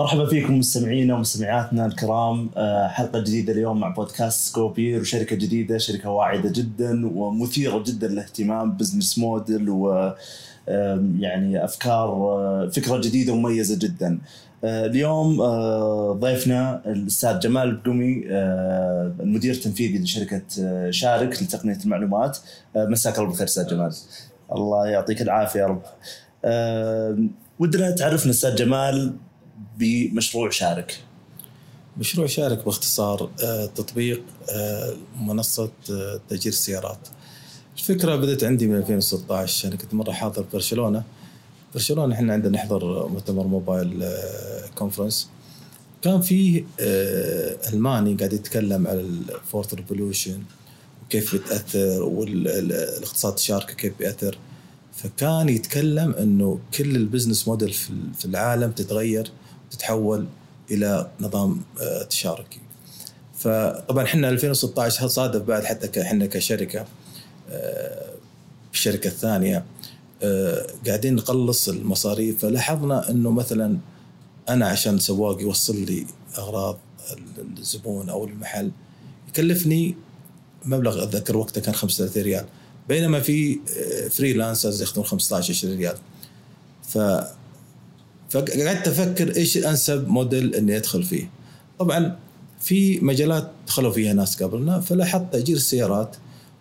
مرحبا فيكم مستمعينا ومستمعاتنا الكرام آه، حلقة جديدة اليوم مع بودكاست سكوبير وشركة جديدة شركة واعدة جدا ومثيرة جدا للاهتمام business model و يعني أفكار آه، فكرة جديدة ومميزة جدا. آه، اليوم ضيفنا الأستاذ جمال آه، المدير التنفيذي لشركة شارك لتقنية المعلومات مساك الله بالخير أستاذ جمال. الله يعطيك العافية يا رب. ودنا تعرفنا أستاذ جمال بمشروع شارك. مشروع شارك باختصار آه، تطبيق آه، منصة آه، تأجير السيارات الفكرة بدأت عندي من 2016 أنا كنت مرة حاضر برشلونة. برشلونة إحنا عندنا نحضر مؤتمر mobile conference كان فيه ألماني قاعد يتكلم على ال fourth revolution وكيف بتأثر والاقتصاد الشاركة كيف بيأثر فكان يتكلم إنه كل البزنس موديل في العالم تتغير. وتتحول إلى نظام آه، تشاركي. فطبعا إحنا 2016 صادف بعد حتى إحنا كشركة آه، الشركة الثانية آه، قاعدين نقلص المصاريف. فلاحظنا إنه مثلا أنا عشان سواق يوصل لي أغراض الزبون أو المحل يكلفني مبلغ أتذكر وقتها كان 35 ريال. بينما في freelancers ياخذون 15 20 ريال. ف فقعدت أفكر إيش الأنسب موديل إني أدخل فيه. طبعا في مجالات دخلوا فيها ناس قبلنا فلاحظت تأجير السيارات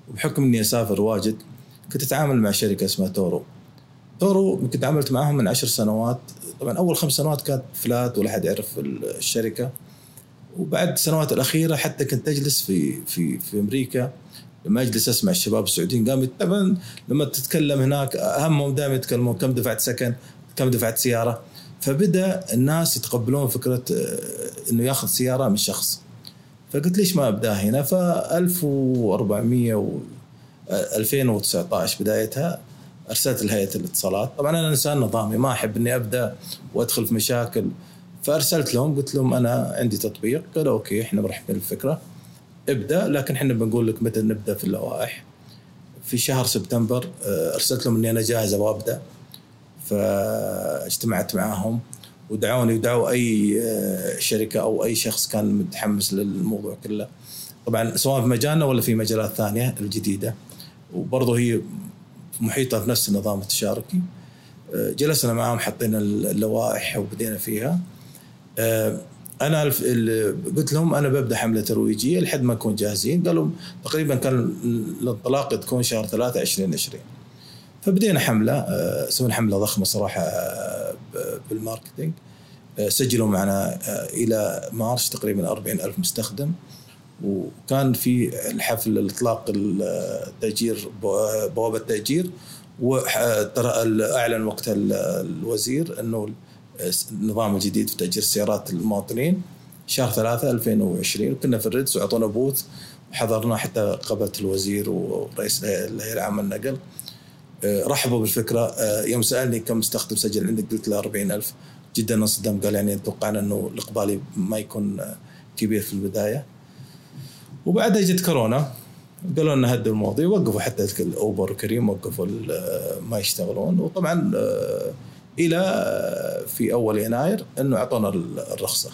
وبحكم إني أسافر واجد كنت أتعامل مع شركة اسمها Turo Turo يمكن تعاملت معهم من عشر سنوات. طبعا أول خمس سنوات كانت flat ولا حد يعرف الشركة. وبعد السنوات الأخيرة حتى كنت أجلس في في في أمريكا. لما أجلس أسمع الشباب السعوديين قام طبعا لما تتكلم هناك همهم دائما يتكلمون كم دفعت سكن كم دفعت سيارة. فبدأ الناس يتقبلون فكرة آه، إنه ياخذ سيارة من شخص. فقلت ليش ما أبدأ هنا؟ ف 1400 و 2019 بدايتها أرسلت لهيئة الاتصالات. طبعا أنا إنسان نظامي ما أحب إني أبدأ وأدخل في مشاكل. فأرسلت لهم قلت لهم أنا عندي تطبيق. قالوا أوكي إحنا مرحبين بالفكرة. ابدأ لكن إحنا بنقول لك متى نبدأ في اللوائح. في شهر سبتمبر آه، أرسلت لهم إني أنا جاهز أبغى أبدأ. فاجتمعت معاهم ودعوني ودعوا أي آه، شركة أو أي شخص كان متحمس للموضوع كله. طبعا سواء في مجالنا ولا في مجالات ثانية الجديدة. وبرضه هي محيطة في نفس النظام التشاركي. آه، جلسنا معاهم حطينا اللوائح وبدينا فيها. آه، أنا قلت لهم أنا ببدأ حملة ترويجية لحد ما نكون جاهزين. قالوا تقريبا كان الانطلاق تكون شهر 3 2020 فبدينا حملة آه، سوينا حملة ضخمة صراحة آه، بال marketing. آه، سجلوا معنا إلى مارس تقريبا 40 ألف مستخدم. وكان في الحفل الإطلاق التاجير بو- بوابة التاجير وترى أعلن وقتها ال- الوزير إنه النظام الجديد في تأجير سيارات المواطنين. شهر 3 2020 وكنا في الريدز وأعطونا بوث. وحضرنا حتى قابلت الوزير ورئيس الهيئة العامة للنقل. رحبوا بالفكرة. آه، يوم سألني كم مستخدم سجل عندك قلت له 40000 جدا انصدم قال يعني توقعنا إنه الاقبال ما يكون آه، كبير في البداية. وبعدها جت كورونا. قالوا لنا هدوا المواضيع وقفوا حتى الأوبر وكريم وقفوا ما يشتغلون. وطبعا آه، إلى آه، في أول يناير إنه أعطونا ال- الرخصة.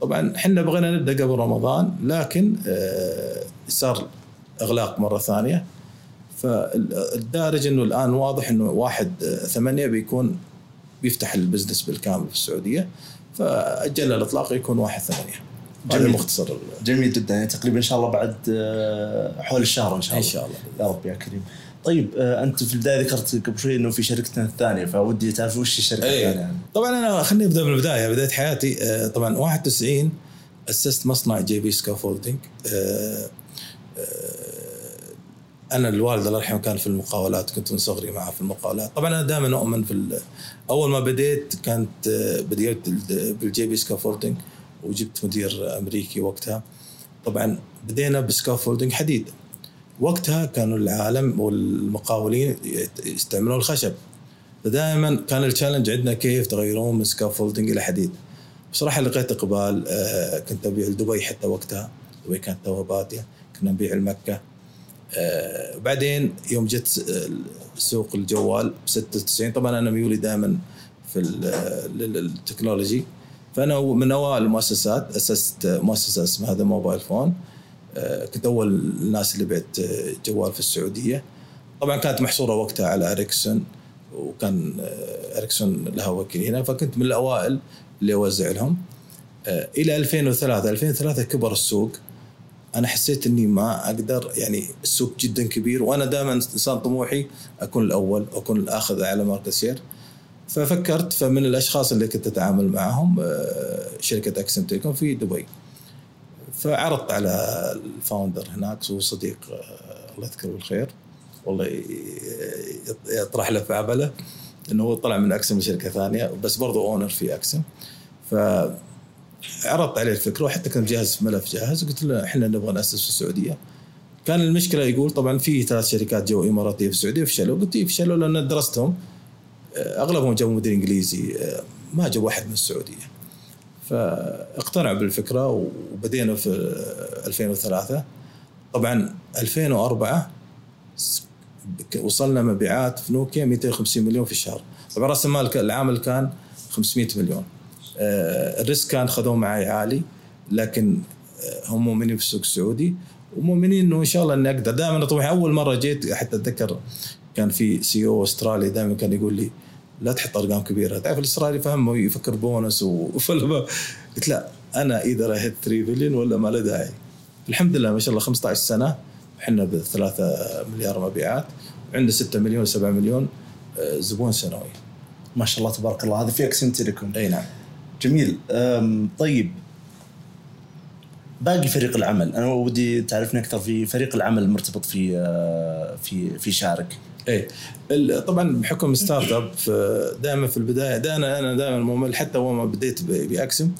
طبعا إحنا بغينا نبدأ قبل رمضان لكن آه، صار إغلاق مرة ثانية. فالدارج إنه الآن واضح إنه واحد آه، ثمانية بيكون بيفتح البزنس بالكامل في السعودية فأجل الإطلاق يكون واحد ثمانية جميل. مختصر جميل جدا يعني تقريبا إن شاء الله بعد آه، حول الشهر إن شاء إن الله. شاء الله يا رب يا كريم. طيب آه، أنت في البداية ذكرت قبل شوي إنه في شركتنا الثانية فودي تعرف وش الشركة أي. الثانية يعني. طبعا أنا خليني أبدأ من البداية بداية حياتي طبعا 91 أسست مصنع جي بي scaffolding أنا الوالد الله يرحمه كان في المقاولات كنت من صغري معه في المقاولات. طبعا أنا دائما أؤمن في أول ما بديت كانت آه، بديت بالجي بي scaffolding وجبت مدير أمريكي وقتها. طبعا بدينا ب scaffolding حديد. وقتها كانوا العالم والمقاولين يستعملون الخشب. فدائما كان ال challenge عندنا كيف تغيرون من scaffolding إلى حديد. بصراحة لقيت إقبال آه، كنت أبيع لدبي حتى وقتها. دبي كانت توها باديه كنا نبيع لمكة. آه، بعدين يوم جت آه، سوق الجوال ب 96 طبعا أنا ميولي دائما في لل- ال technology. فأنا من اوائل المؤسسات أسست مؤسسة اسمها The Mobile Phone كنت أول الناس اللي بعت جوال في السعودية. طبعا كانت محصورة وقتها على اريكسون وكان اريكسون لها وكيل هنا. فكنت من الأوائل اللي أوزع لهم. إلى 2003 2003 كبر السوق. أنا حسيت إني ما أقدر يعني السوق جدا كبير وأنا دائما إنسان طموحي أكون الأول أكون الآخذ أعلى market share ففكرت فمن الأشخاص اللي كنت أتعامل معهم شركة Axiom Telecom في دبي. فعرضت على ال founder هناك هو صديق الله يذكره بالخير والله يطرح له في عبله إنه هو طلع من Axiom لشركة ثانية بس برضه owner في Axiom. ف عرضت عليه الفكرة وحتى كان مجهز ملف جاهز. وقلت له إحنا نبغى نأسس في السعودية. كان المشكلة يقول طبعا في ثلاث شركات جو إماراتية في السعودية فشلوا. قلت فشلوا؟ لأن درستهم أغلبهم جابوا مدير إنجليزي ما جاب واحد من السعودية. فاقتنع بالفكرة وبدينا في 2003 طبعا 2004 وصلنا مبيعات في نوكيا 250 مليون في الشهر. طبعا رأس المال العامل كان 500 مليون. ال risk كان خذوه معي عالي لكن هم مؤمنين في السوق السعودي ومؤمنين إنه إن شاء الله إني أقدر. دائما طبعا أول مرة جيت حتى أتذكر كان في CEO استرالي دائما كان يقول لي لا تحط أرقام كبيرة. تعرف الأسترالي فهمه يفكر بونس وفل قلت لا أنا إذا hit 3 بليون ولا ما له داعي. الحمد لله ما شاء الله 15 سنة إحنا ب 3 مليار مبيعات وعندنا 6 مليون 7 مليون زبون سنوي. ما شاء الله تبارك الله. هذا في أكسيوم تيليكوم إي نعم. جميل. طيب. باقي فريق العمل. أنا ودي تعرفني أكثر في فريق العمل المرتبط في في في شارك. إيه. طبعا بحكم startup دائما في البداية دائما أنا دائما ممل حتى اول ما بديت بأكسم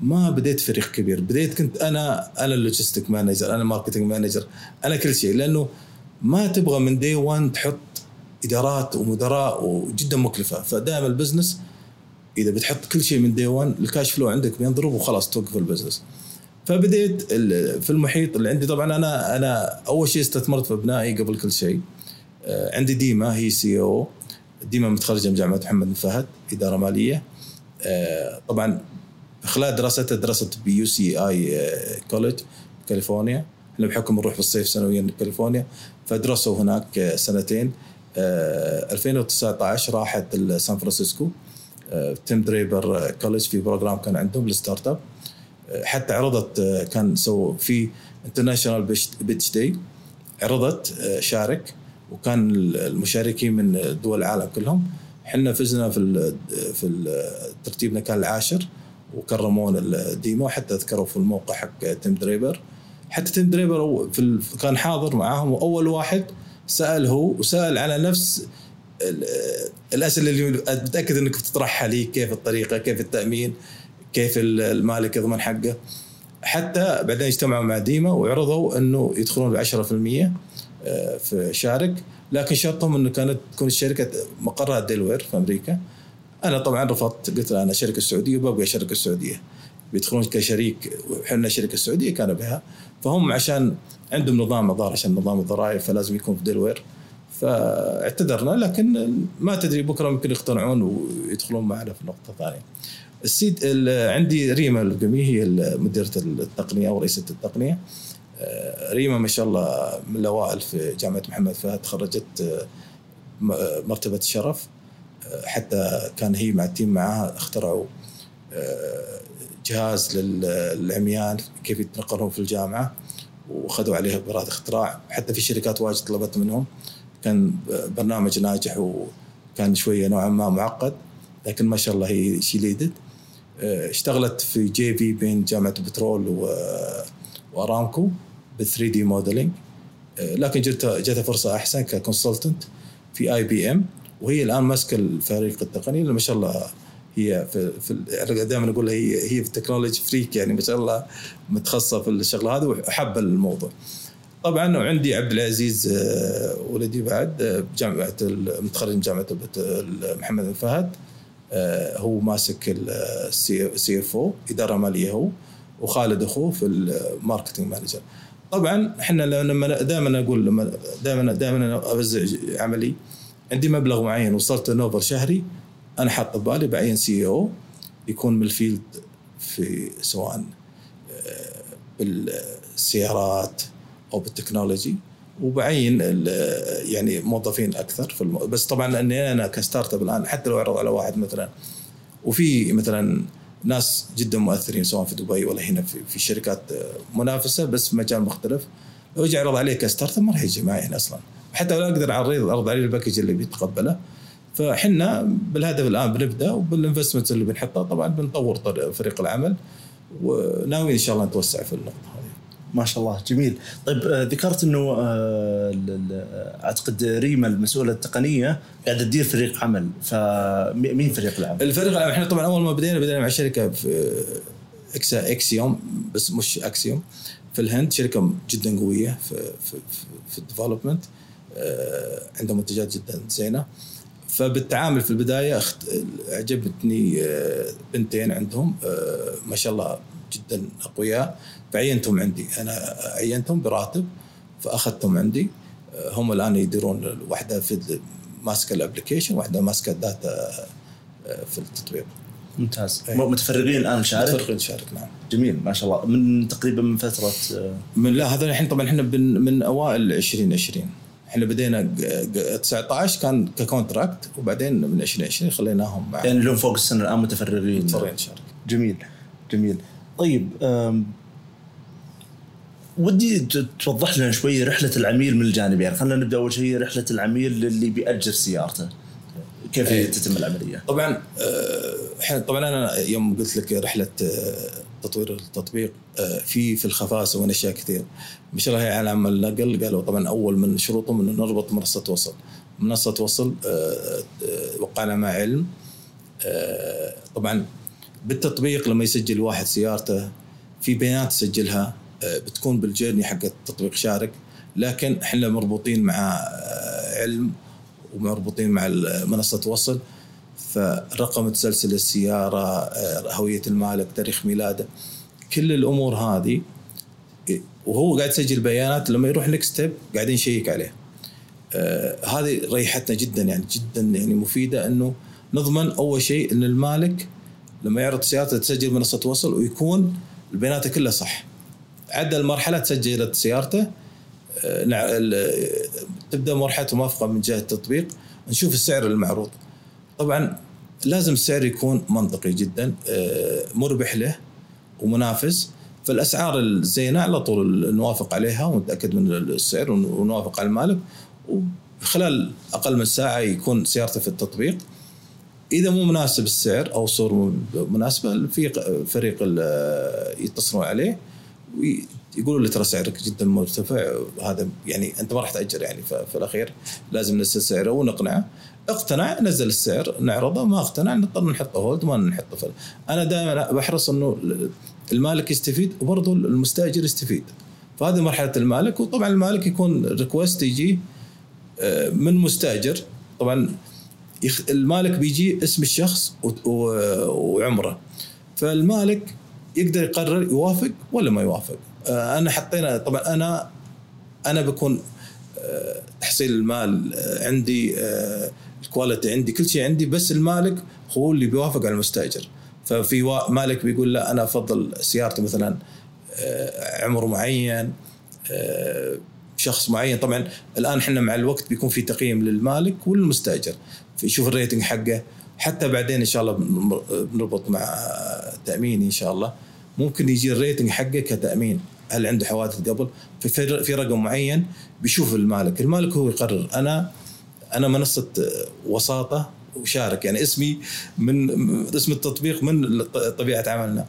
ما بديت فريق كبير. بديت كنت أنا أنا ال logistic manager أنا marketing manager أنا كل شيء. لأنه ما تبغى من day 1 تحط إدارات ومدراء وجدا مكلفة. فدائما ال business إذا بتحط كل شيء من day 1 ال cash flow عندك بينضرب وخلاص توقف ال business فبديت في المحيط اللي عندي طبعا أنا أنا أول شيء استثمرت في أبنائي قبل كل شيء. عندي ديما هي CEO ديما متخرجه من جامعة محمد بن فهد إدارة مالية. طبعا خلال دراستها درست بيو سي اي college كاليفورنيا. إحنا بحكم نروح في الصيف سنويا كاليفورنيا فدرسوا هناك سنتين. 2019 راحت سان فرانسيسكو تيم دريبر college في program كان عندهم لل startup حتى عرضت كان سووا في international pitch day عرضت شارك وكان المشاركين من دول العالم كلهم. إحنا فزنا في في ترتيبنا كان العاشر وكرمونا ديما. حتى ذكروا في الموقع حق تيم دريبر حتى تيم دريبر في كان حاضر معاهم وأول واحد سأل هو وسأل على نفس الاسئله اللي متأكد إنك بتطرحها لي كيف الطريقة كيف التأمين كيف المالك يضمن حقه. حتى بعدين اجتمعوا مع ديما وعرضوا إنه يدخلون ب 10% في شارك. لكن شرطهم إنه كانت تكون الشركة مقرها ديلوير في أمريكا. أنا طبعا رفضت قلت أنا شركة سعودية وببقى الشركة السعوديه بيدخلون كشريك وحنا الشركة السعوديه كان بها. فهم عشان عندهم نظام الظاهر عشان نظام الضرائب فلازم يكون في ديلوير. فاعتذرنا لكن ما تدري بكرة ممكن يقتنعون ويدخلون معنا في نقطة ثانية. السيد عندي ريما القمي هي مديرة التقنية أو رئيسة التقنية. ريما ما شاء الله من الأوائل في جامعة محمد فهد تخرجت مرتبة الشرف حتى كان هي مع ال team معاها اخترعوا جهاز للعميان كيف يتنقلون في الجامعة وأخذوا عليه براءة اختراع حتى في شركات واجد طلبت منهم كان برنامج ناجح وكان شوية نوعا ما معقد لكن ما شاء الله هي she led it اشتغلت في JV بين جامعة البترول وأرامكو بال 3D modeling لكن جت جتها فرصة أحسن ك consultant في IBM وهي الآن ماسكة الفريق التقني ما شاء الله هي في, في دائما أقول هي هي في ال technology freak يعني ما شاء الله متخصصة في الشغلة هذه وحابة الموضوع. طبعا وعندي عبد العزيز ولدي بعد جامعه متخرج من جامعة محمد بن فهد هو ماسك ال CFO إدارة مالية هو وخالد أخوه في ال marketing manager. طبعا إحنا لما دائما أقول لما دائما دائما أوزع عملي عندي مبلغ معين وصلت نوفر شهري أنا حاط ببالي بعين CEO يكون من ال field في سواء بالسيارات بال technology وبعين يعني موظفين أكثر في الم... بس طبعا اني أنا ك startup الآن حتى لو أعرض على واحد مثلا وفي مثلا ناس جدا مؤثرين سواء في دبي ولا هنا في, في شركات منافسة بس في مجال مختلف. لو أجي أعرض عليه ك startup ما راح يجي معي هنا أصلا. حتى لو أقدر اعرض أعرض عليه ال package اللي بيتقبله. فحنا بالهدف الآن بنبدأ وبال investment اللي بنحطها طبعا بنطور فريق العمل وناويين إن شاء الله نتوسع في النقطة. ما شاء الله جميل. طيب آه، ذكرت إنه آه، أعتقد ريما المسؤولة التقنية قاعدة تدير فريق عمل. فمين فريق العمل؟ الفريق العمل إحنا طبعا أول ما بدينا بدينا مع شركة في إكسا إكسيوم بس مش أكسيوم. في الهند شركة جدا قوية في في في ال development آه، عندها منتجات جدا زينة. فبالتعامل في البداية أعجبتني بنتين عندهم ما شاء الله جدا أقوياء. فعينتهم عندي. أنا عينتهم براتب فأخذتهم عندي. هم الآن يديرون واحدة في ماسكة ال application واحدة ماسكة ال data في التطبيق. ممتاز. أي. متفرغين الآن شارك متفرغين شارك نعم. جميل ما شاء الله. من تقريبا من فترة من لا هذا الحين طبعا إحنا من أوائل 2020 إحنا بدينا 19 كان ككونتراكت وبعدين من 2020 خليناهم مع يعني لهم فوق السنة الآن متفرغين. متفرغين شارك جميل جميل. طيب ودي توضح لنا شوي رحلة العميل من الجانب يعني خلينا نبدأ أول شيء رحلة العميل اللي بيأجر سيارته. كيف أيه. تتم العملية؟ طبعا إحنا طبعا أنا يوم قلت لك رحلة تطوير التطبيق في في الخفاء سوينا أشياء كثير. ما شاء الله هي على النقل قالوا طبعا أول من شروطهم إنه نربط منصة وصل. منصة وصل وقعنا مع علم. طبعا بالتطبيق لما يسجل واحد سيارته في بيانات يسجلها بتكون بالجيرني حق التطبيق شارك لكن إحنا مربوطين مع علم ومربوطين مع منصة وصل. فرقم تسلسل السيارة هوية المالك تاريخ ميلاده كل الأمور هذه وهو قاعد يسجل بيانات لما يروح next step قاعدين نشيك عليه. آه هذه ريحتنا جدا يعني جدا يعني مفيدة إنه نضمن أول شيء إن المالك لما يعرض سيارته تسجل منصة وصل ويكون البيانات كلها صح. عدى المرحلة تسجلت سيارته. تبدأ مرحلة موافقه من جهة التطبيق. نشوف السعر المعروض. طبعا لازم السعر يكون منطقي جدا مربح له ومنافس. فالأسعار الزينة على طول نوافق عليها ونتأكد من السعر ونوافق على المالك. وخلال أقل من ساعة يكون سيارته في التطبيق. إذا مو مناسب السعر أو الصور مناسبة في فريق يتصلون عليه. ويقولوا له ترى سعرك جدا مرتفع هذا يعني أنت ما راح تأجر يعني في الأخير. لازم ننزل سعره ونقنعه. اقتنع نزل السعر نعرضه. ما اقتنع نضطر نحطه. hold ما نحطه. full. أنا دائما بحرص إنه المالك يستفيد وبرضه المستأجر يستفيد. فهذه مرحلة المالك. وطبعا المالك يكون request يجي من مستأجر. طبعا المالك بيجي اسم الشخص وعمره. فالمالك يقدر يقرر يوافق ولا ما يوافق. أنا حطينا طبعا أنا أنا بكون تحصيل المال عندي الكواليتي عندي كل شيء عندي بس المالك هو اللي بيوافق على المستأجر. ففي مالك بيقول لا أنا أفضل سيارتي مثلا عمر معين شخص معين. طبعا الآن إحنا مع الوقت بيكون في تقييم للمالك والمستأجر. يشوف ال rating حقه. حتى بعدين إن شاء الله بنربط مع تأمين إن شاء الله. ممكن يجي ال rating حقه كتأمين. هل عنده حوادث قبل؟ في في رقم معين بيشوف المالك. المالك هو يقرر. أنا أنا منصة وساطة وشارك. يعني اسمي من اسم التطبيق من طبيعة عملنا.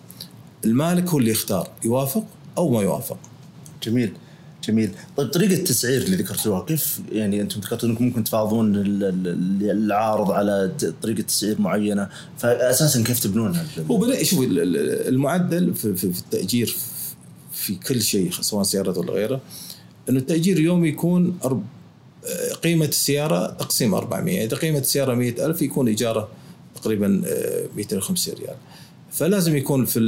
المالك هو اللي يختار. يوافق أو ما يوافق. جميل. جميل. طيب طريقة التسعير اللي ذكرتوها كيف يعني أنتم ذكرتوا أنكم ممكن تفاوضون العارض على طريقة تسعير معينة؟ فاساسا كيف تبنونها؟ هو شوف المعدل في, التأجير في كل شيء سواء سيارات ولا غيره إنه التأجير اليومي يكون قيمة السيارة تقسيم 400 إذا قيمة السيارة 100000 يكون إيجاره تقريبا 250 ريال. فلازم يكون في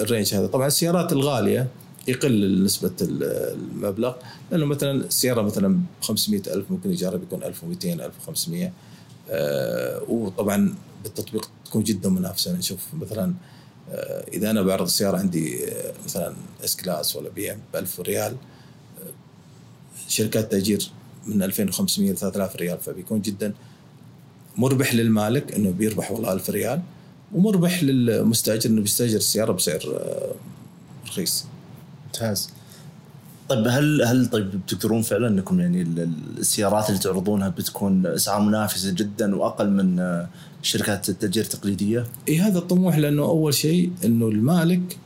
ال range هذا. طبعا السيارات الغالية يقل نسبة المبلغ لأنه مثلا السيارة مثلا ب 500 ألف ممكن إيجارها بيكون 1200 1500 آه وطبعا بالتطبيق تكون جدا منافسة نشوف مثلا آه، إذا أنا بعرض السياره عندي آه، مثلا S-Class ولا بي ام ب 1000 ريال آه، شركات تأجير من 2500 ل 3000 ريال فبيكون جدا مربح للمالك إنه بيربح والله 1000 ريال ومربح للمستأجر إنه بيستأجر السيارة بسعر آه، رخيص. ممتاز. طيب هل هل طيب تقدرون فعلا أنكم يعني ال- ال- السيارات اللي تعرضونها بتكون أسعار منافسة جدا وأقل من آه، شركات التأجير التقليدية؟ إي هذا الطموح لأنه أول شيء إنه المالك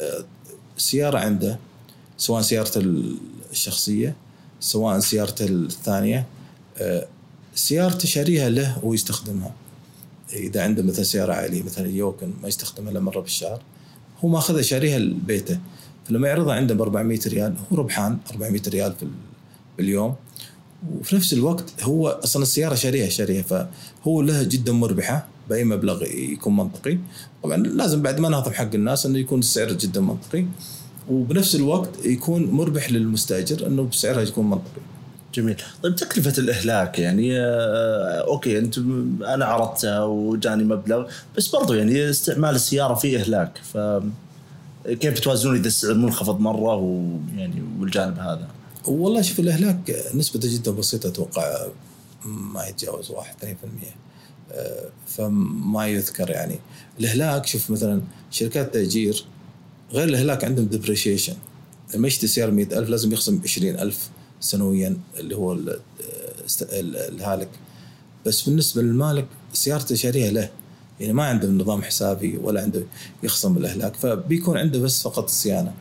آه، سيارة عنده سواء سيارته الشخصية سواء سيارته الثانية آه، سيارته شاريها له ويستخدمها. إذا عنده مثلا سيارة عائلية مثلا يوكن ما يستخدمها إلا مرة بالشهر هو ماخذها شاريها لبيته. فلما يعرضها عنده ب 400 ريال هو ربحان 400 ريال في ال- باليوم. وفي نفس الوقت هو أصلا السيارة شاريها شاريها فهو لها جدا مربحة بأي مبلغ يكون منطقي. طبعا لازم بعد ما نهضم حق الناس إنه يكون السعر جدا منطقي. وبنفس الوقت يكون مربح للمستأجر إنه بسعرها يكون منطقي. جميل. طيب تكلفة الإهلاك يعني آه، أوكي أنت أنا عرضتها وجاني مبلغ بس برضو يعني استعمال السيارة فيه إهلاك ف كيف توازنون إذا السعر منخفض مرة ويعني والجانب هذا؟ والله شوف الأهلاك نسبته جدا بسيطة أتوقع ما يتجاوز 1 2% آه، فما يذكر يعني. الأهلاك شوف مثلا شركات تأجير غير الأهلاك عندهم ديبريشيشن لما يشتري سيارة 100000 لازم يخصم 20000 سنويا اللي هو ال- الهالك. بس بالنسبة للمالك سيارته شاريها له. يعني ما عنده نظام حسابي ولا عنده يخصم الأهلاك فبيكون عنده بس فقط الصيانه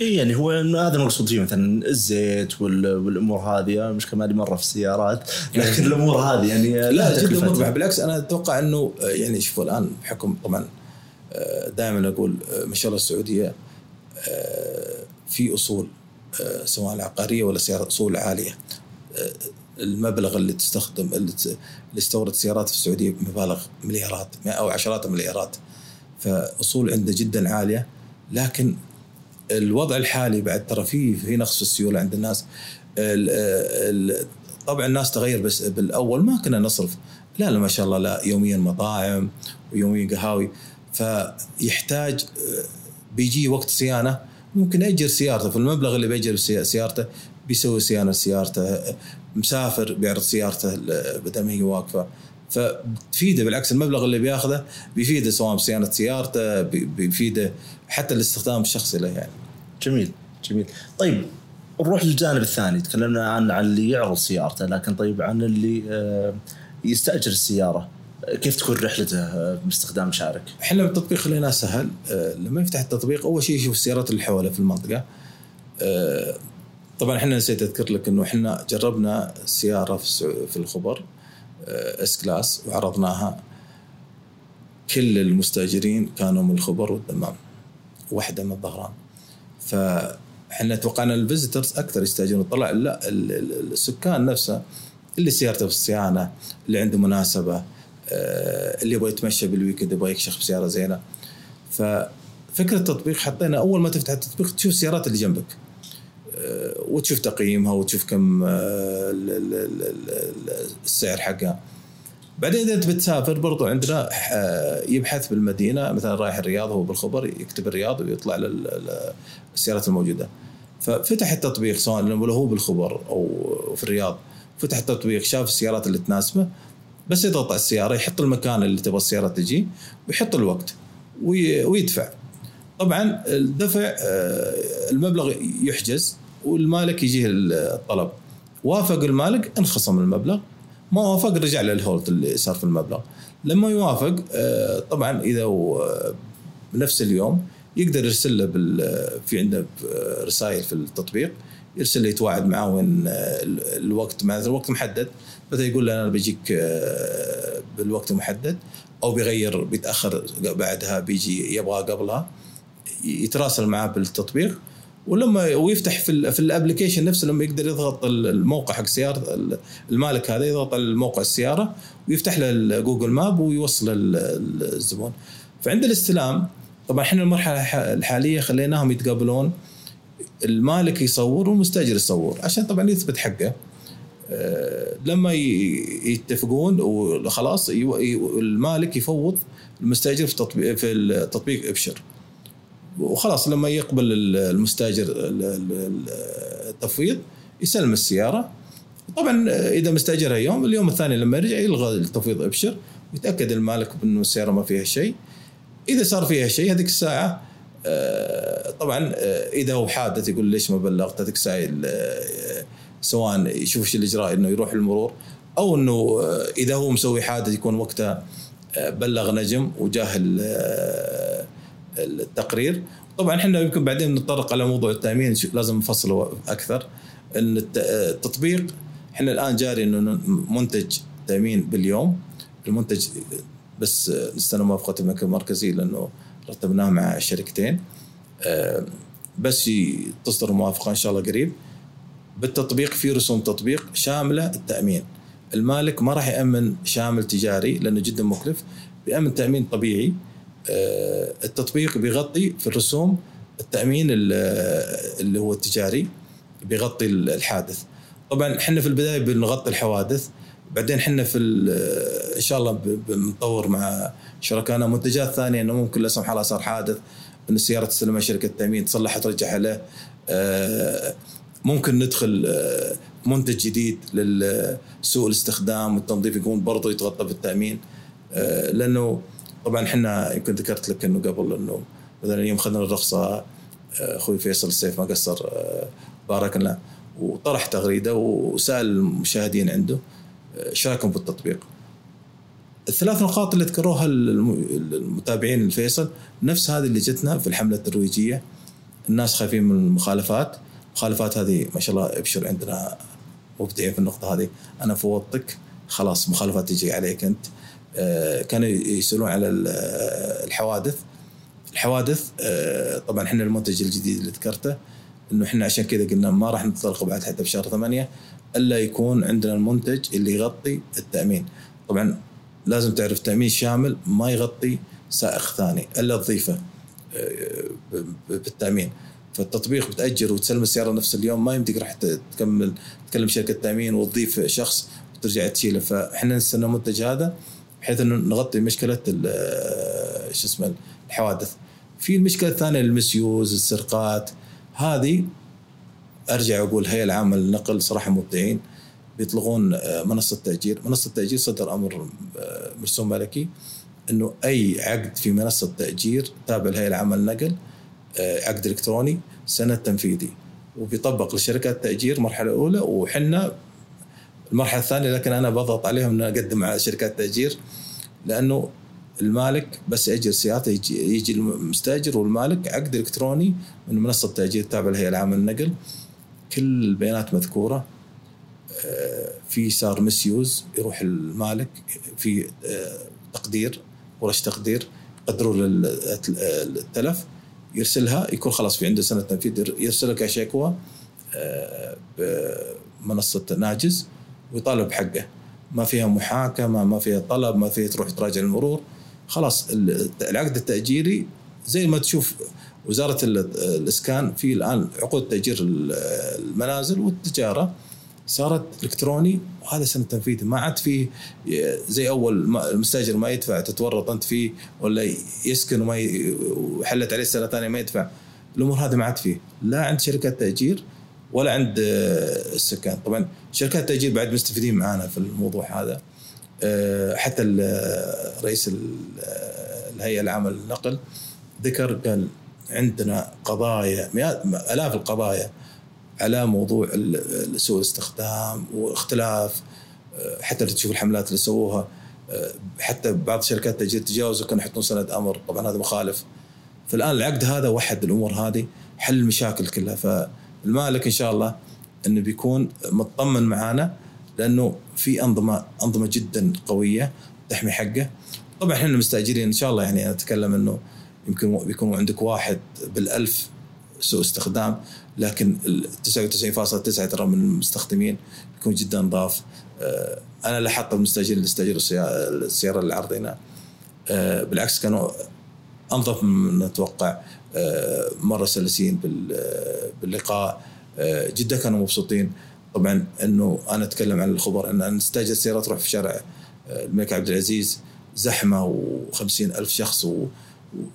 إيه يعني هو هذا المقصود فيه مثلا الزيت وال- والأمور هذه مش كمالي مره في السيارات لكن الأمور هذه يعني لا جدا. مربح. بالعكس أنا أتوقع إنه آه، يعني شوفوا الآن بحكم طبعا دائما أقول آه، ما شاء الله السعودية آه، في أصول آه، سواء العقارية ولا سيارة أصول عالية. آه، المبلغ اللي تستخدم اللي استورد سيارات في السعودية بمبالغ مليارات أو عشرات المليارات فأصول عنده جدا عالية. لكن الوضع الحالي بعد ترى في في نقص في السيولة عند الناس. ال- ال- طبعا الناس تغير بس بالأول ما كنا نصرف. لا لا ما شاء الله لا يوميا مطاعم ويوميا قهاوي. فيحتاج بيجي وقت صيانة. ممكن ياجر سيارته. في المبلغ اللي بيأجر سي- سيارته بيسوي صيانة سيارته مسافر بيعرض سيارته بدل ما هي واقفة. فتفيده بالعكس المبلغ اللي بياخذه بيفيده سواء بصيانة سيارته بي- بيفيده حتى الاستخدام الشخصي له يعني. جميل جميل. طيب نروح للجانب الثاني. تكلمنا عن عن اللي يعرض سيارته لكن طيب عن اللي آه، يستأجر السيارة. كيف تكون رحلته آه، باستخدام شارك؟ إحنا التطبيق خليناه سهل. آه، لما يفتح التطبيق أول شيء يشوف السيارات اللي حوله في المنطقة. طبعا إحنا نسيت أذكر لك إنه إحنا جربنا سيارة في الخبر آه، S-Class وعرضناها. كل المستأجرين كانوا من الخبر والدمام. واحدة من الظهران. فإحنا توقعنا ال visitors أكثر يستأجرون. طلع لا ال- ال- السكان نفسه اللي سيارته في الصيانة اللي عنده مناسبة آه، اللي يبغى يتمشى بال weekend يبغى يكشخ بسيارة زينة. ففكرة التطبيق حطينا أول ما تفتح التطبيق تشوف السيارات اللي جنبك. آه، وتشوف تقييمها وتشوف كم آه، ال- ال- ال- ال- السعر حقها. بعدين إذا انت بتسافر برضو عندنا آه، يبحث بالمدينة مثلا رايح الرياض هو بالخبر يكتب الرياض ويطلع السيارات الموجودة. ففتح التطبيق سواء لو هو بالخبر أو في الرياض فتح التطبيق شاف السيارات اللي تناسبه بس يضغط على السيارة يحط المكان اللي تبغى السيارة تجي ويحط الوقت وي- ويدفع. طبعا الدفع آه، المبلغ يحجز. والمالك يجيه الطلب. وافق المالك انخصم المبلغ. ما وافق رجع له الهولد اللي صار في المبلغ. لما يوافق آه، طبعا إذا بنفس اليوم يقدر يرسل له بال في عنده رسائل في التطبيق يرسل له يتواعد معاه وين آه، الوقت مثلا وقت محدد. مثلا يقول له أنا بجيك آه، بالوقت المحدد أو بيغير بيتأخر بعدها بيجي يبغى قبلها يتراسل معاه بالتطبيق. ولما ويفتح في في الابلكيشن نفسه لما يقدر يضغط الموقع حق سيارة المالك هذا يضغط الموقع السيارة ويفتح له جوجل ماب ويوصل ال- الزبون. فعند الاستلام طبعا إحنا المرحلة الح- الحالية خليناهم يتقابلون المالك يصور والمستأجر يصور عشان طبعا يثبت حقه. آه، لما يتفقون وخلاص المالك يفوض المستأجر في تطبيق في التطبيق ابشر وخلاص لما يقبل ال- المستاجر ال- ال- التفويض يسلم السيارة. طبعا إذا مستاجرها يوم اليوم الثاني لما يرجع يلغى التفويض ابشر ويتاكد المالك انه السيارة ما فيها شيء. إذا صار فيها شيء هذيك الساعة آه، طبعا آه، إذا هو حادث يقول ليش ما بلغت؟ هذيك الساعة آه، سواء يشوف إيش الاجراء إنه يروح المرور أو إنه إذا هو مسوي حادث يكون وقتها بلغ نجم وجاه التقرير. طبعا إحنا يمكن بعدين نتطرق على موضوع التأمين لازم نفصله أكثر. إن الت- التطبيق إحنا الآن جاري إنه منتج تأمين باليوم. المنتج بس نستنى موافقة المكتب المركزي لأنه رتبناه مع شركتين. آه، بس تصدر موافقة إن شاء الله قريب. بالتطبيق في رسوم تطبيق شاملة التأمين. المالك ما راح يأمن شامل تجاري لأنه جدا مكلف. بيأمن تأمين طبيعي. التطبيق بيغطي في الرسوم التأمين ال- اللي هو التجاري بيغطي الحادث. طبعا إحنا في البداية بنغطي الحوادث بعدين إحنا في ال- إن شاء الله بنطور مع شركائنا. منتجات ثانية إنه ممكن لا سمح الله صار حادث ان السياره تستلمها شركة تأمين تصلحها ترجعها له. آه، ممكن ندخل آه، منتج جديد للسوء الاستخدام والتنظيف يكون برضه يتغطى بالتأمين. آه، لأنه طبعا إحنا يمكن ذكرت لك إنه قبل إنه مثلا يوم اخذنا الرخصه آه، أخوي فيصل السيف ما قصر آه، بارك الله وطرح تغريدة وسأل المشاهدين عنده آه، إيش رأيكم بالتطبيق؟ الثلاث نقاط اللي ذكروها الم- المتابعين الفيصل نفس هذه اللي جتنا في الحملة الترويجية الناس خايفين من المخالفات المخالفات هذه ما شاء الله ابشر عندنا مبدعين في النقطة هذه أنا فوضتك خلاص مخالفات تجي عليك أنت كانوا يسألون على آه، الحوادث. الحوادث آه، طبعا إحنا المنتج الجديد اللي ذكرته إنه إحنا عشان كذا قلنا ما راح نطلق بعد حتى بشهر ثمانية إلا يكون عندنا المنتج اللي يغطي التأمين. طبعا لازم تعرف تأمين شامل ما يغطي سائق ثاني إلا تضيفه آه، بالتأمين. فالتطبيق بتأجر وتسلم السيارة نفس اليوم ما يمديك راح تكمل تكلم شركة تأمين وتضيف شخص وترجع تشيله. فإحنا نستنى المنتج هذا. بحيث إنه نغطي مشكلة ال- شو اسمه الحوادث. في المشكلة الثانية المسيوز السرقات. هذه أرجع أقول هيئه العامة للنقل صراحة مبدعين. بيطلقون آه، منصة تأجير، منصة تأجير صدر أمر آه، مرسوم ملكي إنه أي عقد في منصة تأجير تابع للهيئه العامة للنقل آه، عقد إلكتروني سند تنفيذي. وبيطبق لشركات التاجير مرحلة أولى وحنا المرحلة الثانية لكن أنا بضغط عليهم إن أقدم على شركات تأجير لأنه المالك بس يأجر سيارته يجي, يجي المستأجر والمالك عقد إلكتروني من منصة تأجير تابعه للهيئه العامة للنقل. كل البيانات مذكورة آه، في صار مسيوز يروح المالك في آه، تقدير ورش تقدير يقدروا للتلف يرسلها يكون خلاص في عنده سنة تنفيذ يرسلها كشكوى آه، بمنصة ناجز. ويطالب حقه ما فيها محاكمة ما فيها طلب ما فيها تروح تراجع المرور. خلاص ال- العقد التأجيري زي ما تشوف وزارة ال- الإسكان في الآن عقود تأجير ال- المنازل والتجارة صارت إلكتروني وهذا سنة تنفيذي ما عاد في زي أول المستأجر ما يدفع تتورط أنت فيه ولا يسكن وما وحلت عليه السنة الثانية ما يدفع. الأمور هذه ما عاد فيه. لا عند شركات تأجير ولا عند آه، السكان. طبعا شركات التأجير بعد مستفيدين معانا في الموضوع هذا. آه، حتى ال- رئيس ال- الهيئة العامة للنقل ذكر قال عندنا قضايا مئات آلاف القضايا على موضوع سوء الاستخدام واختلاف آه، حتى تشوف الحملات اللي سووها آه، حتى بعض شركات التأجير تجاوزوا كانوا يحطون سند أمر. طبعا هذا مخالف. فالآن العقد هذا وحد الأمور هذه حل المشاكل كلها. فالمالك إن شاء الله إنه بيكون مطمن معانا لأنه في أنظمة أنظمة جدا قوية تحمي حقه. طبعا إحنا المستاجرين إن شاء الله يعني أتكلم إنه يمكن بيكون عندك واحد بالألف سوء استخدام لكن ال 99.9 ترى من المستخدمين يكون جدا نظاف آه، أنا لاحظت المستأجرين اللي استأجروا السيا- السيارة اللي عرضينها آه، بالعكس كانوا أنظف مما نتوقع آه، مرة سلسين بال- باللقاء. آه، جدا كانوا مبسوطين. طبعا إنه أنا أتكلم عن الخبر إن نستاجر السيارة تروح في شارع آه، الملك عبد العزيز. زحمة و50 ألف شخص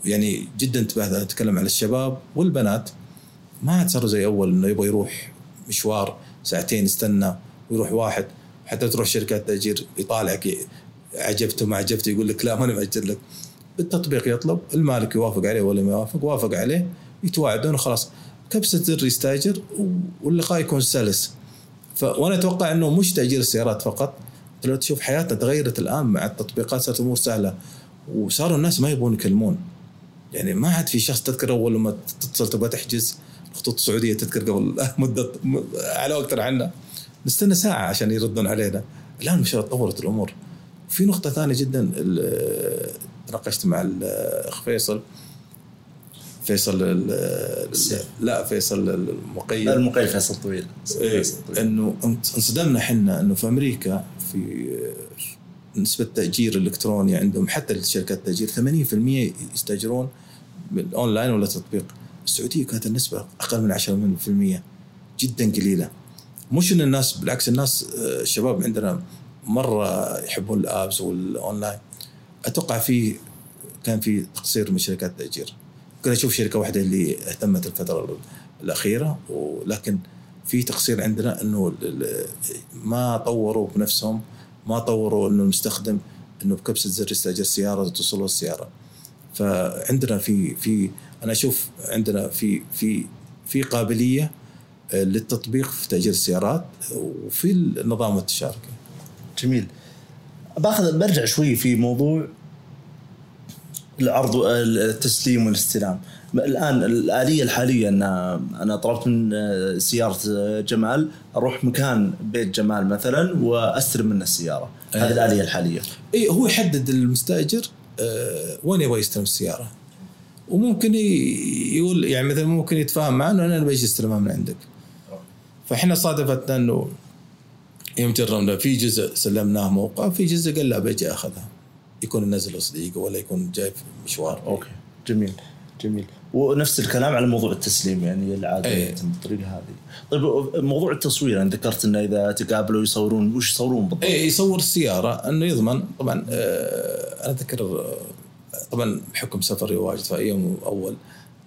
ويعني جدا انتباه أتكلم عن الشباب والبنات. ما عاد صاروا زي أول إنه يبغى يروح مشوار ساعتين يستنى ويروح واحد. حتى تروح شركات تأجير يطالعك عجبته ما عجبته يقول لك لا ماني مأجر لك. بالتطبيق يطلب المالك يوافق عليه ولا ما يوافق وافق عليه يتواعدون وخلاص. كبسة زر يستأجر واللقاء يكون سلس. وأنا أتوقع إنه مش تأجير السيارات فقط. لو تشوف حياتنا تغيرت الآن مع التطبيقات صارت الأمور سهلة. وصاروا الناس ما يبغون يكلمون. يعني ما عاد في شخص تذكر أول لما تتصل تبغى تحجز الخطوط السعودية تذكر قبل مدة على وقت عنا نستنى ساعة عشان يردون علينا. الآن ما تطورت الأمور. في نقطة ثانية جدا تناقشت مع الاخ فيصل. فيصل لا فيصل المقيم. المقيم فيصل طويل. إيه إنه انصدمنا إحنا إنه في أمريكا في نسبة تأجير الإلكتروني عندهم حتى الشركات التأجير 80% يستأجرون بالأونلاين ولا تطبيق. السعودية كانت النسبة أقل من 10% جدا قليلة. مش إن الناس بالعكس الناس الشباب عندنا مرة يحبون ال apps وال online. أتوقع في كان في تقصير من شركات التأجير كنا نشوف شركة واحدة اللي اهتمت الفترة الأخيرة ولكن في تقصير عندنا إنه ما طوروا بنفسهم ما طوروا إنه المستخدم إنه بكبسة زر يستأجر سيارة توصله السيارة. فعندنا في في أنا أشوف عندنا في في في قابلية للتطبيق في تأجير السيارات وفي النظام التشاركي. جميل. باخذ برجع شوي في موضوع العرض التسليم والاستلام. الآن الآلية الحالية أن أنا طلبت من آه، سيارة آه، جمال أروح مكان بيت جمال مثلا وأستلم منه السيارة هذه آه. الآلية الحالية اي هو يحدد المستأجر وين يبغى يستلم السيارة وممكن يقول يعني مثلا ممكن يتفاهم معه انه أنا بجي استلمها من عندك فإحنا صادفتنا إنه يوم جربنا في جزء سلمناه موقع في جزء قال لا بجي أخذها يكون النزل صديقه ولا يكون جاي في مشوار okay جميل جميل ونفس الكلام على موضوع التسليم يعني العادة أيه. بالطريقة هذه. طيب موضوع التصوير أنا ذكرت إنه إذا تقابلوا يصورون وش يصورون بالضبط؟ اي يصور السيارة إنه يضمن طبعا آه أنا أذكر طبعا بحكم سفري واجد في يوم أول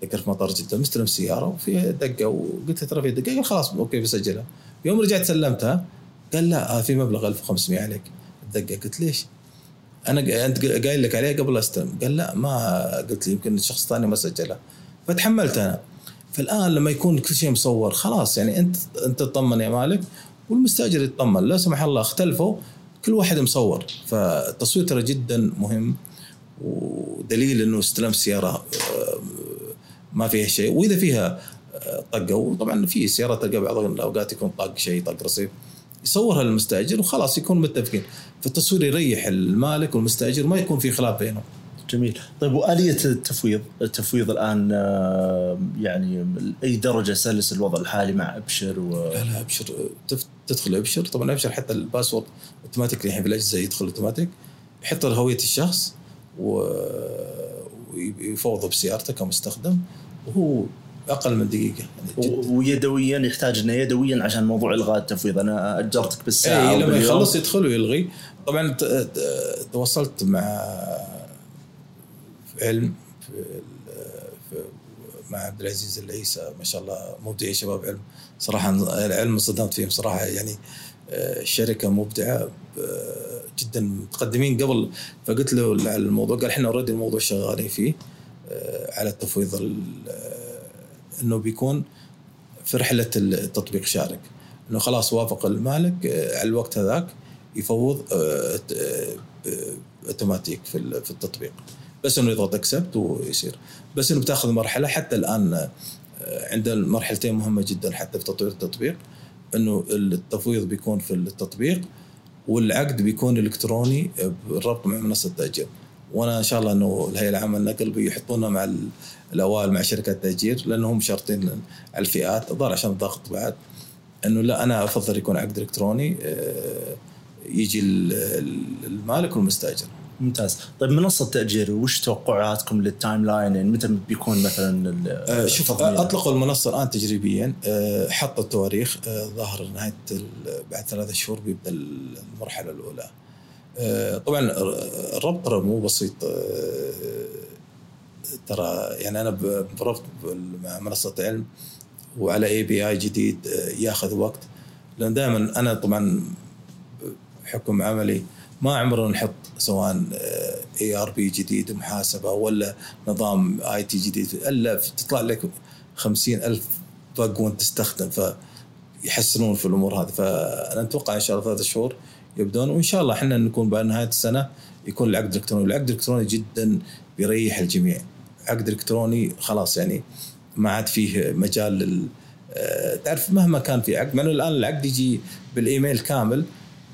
ذكر في مطار جدة مستلم السياره وفيها دقة وقلت له ترى في دقة خلاص okay بسجلها. يوم رجعت سلمتها قال لا آه في مبلغ 1500 عليك. الدقه قلت ليش؟ أنا أنت قايل لك عليه قبل استلم قال لا ما قلت لي يمكن شخص ثاني ما سجله. فتحملت أنا. فالآن لما يكون كل شيء مصور خلاص يعني أنت أنت تطمن يا مالك والمستأجر يطمن لا سمح الله اختلفوا كل واحد مصور. فالتصوير ترى جدا مهم ودليل إنه استلام السياره آه، ما فيها شيء. وإذا فيها آه، طقة وطبعا في سيارات تلقى بعض الأوقات يكون طاق شيء طق رصيف يصورها للمستاجر وخلاص يكونوا متفقين. فالتصوير يريح المالك والمستاجر ما يكون في خلاف بينهم. جميل. طيب وآلية التفويض؟ التفويض الآن آه، يعني اي درجة سلس الوضع الحالي مع أبشر و... لا لا أبشر تدخل أبشر. طبعا أبشر حتى ال password automatic الحين في الأجهزة يدخل أوتوماتيك. يحط هويه الشخص و... ويفوضه بسيارته كمستخدم. وهو أقل من دقيقة. يعني ويدويا يحتاج إنه يدويا عشان موضوع الغاء التفويض. أنا أجرتك بالساعة اي لما يخلص يدخل ويلغي. طبعا تواصلت مع علم في مع عبد العزيز العيسى ما شاء الله مبدعين شباب علم. صراحة العلم صدمت فيهم صراحة. يعني الشركة مبدعة جدا متقدمين قبل. فقلت له الموضوع. قال إحنا اوريدي الموضوع شغالين فيه على التفويض إنه بيكون في رحلة التطبيق شارك. إنه خلاص وافق المالك على الوقت هذاك يفوض أوتوماتيك في التطبيق. بس إنه يضغط أكسبت ويصير. بس إنه بتاخذ مرحلة حتى الآن آه، عند مرحلتين مهمة جدا حتى في تطوير التطبيق. إنه التفويض بيكون في التطبيق والعقد بيكون إلكتروني بالربط مع منصة التاجير وأنا إن شاء الله إنه الهيئة العامة للنقل بيحطونا مع الأوائل مع شركات التاجير لأنهم شرطين على الفئات. الظاهر عشان الضغط بعد إنه لا أنا أفضل يكون عقد إلكتروني آه، يجي المالك والمستأجر. ممتاز. طيب منصة تأجير وش توقعاتكم لل timeline يعني متى بيكون مثلا آه، شوف التضمين؟ أطلقوا المنصة الآن تجريبيا آه، حطوا التواريخ آه، ظهر نهاية بعد ثلاثة شهور بيبدأ المرحلة الأولى. آه، طبعا الربط مو بسيط آه، ترى يعني أنا بربط مع منصه علم وعلى اي بي اي جديد آه، يأخذ وقت. لأن دائما أنا طبعا بحكم عملي ما عمرنا نحط سواء ERP جديد محاسبة ولا نظام IT جديد إلا تطلع لك خمسين ألف bug وأنت تستخدم فيحسنون في الأمور هذه. فأنا أتوقع إن شاء الله ثلاثة شهور يبدون وإن شاء الله إحنا نكون بعد نهاية السنة يكون العقد الإلكتروني، العقد الإلكتروني جدا بيريح الجميع. عقد إلكتروني خلاص يعني ما عاد فيه مجال لل آه، تعرف مهما كان في عقد إنه الآن العقد يجي بالإيميل كامل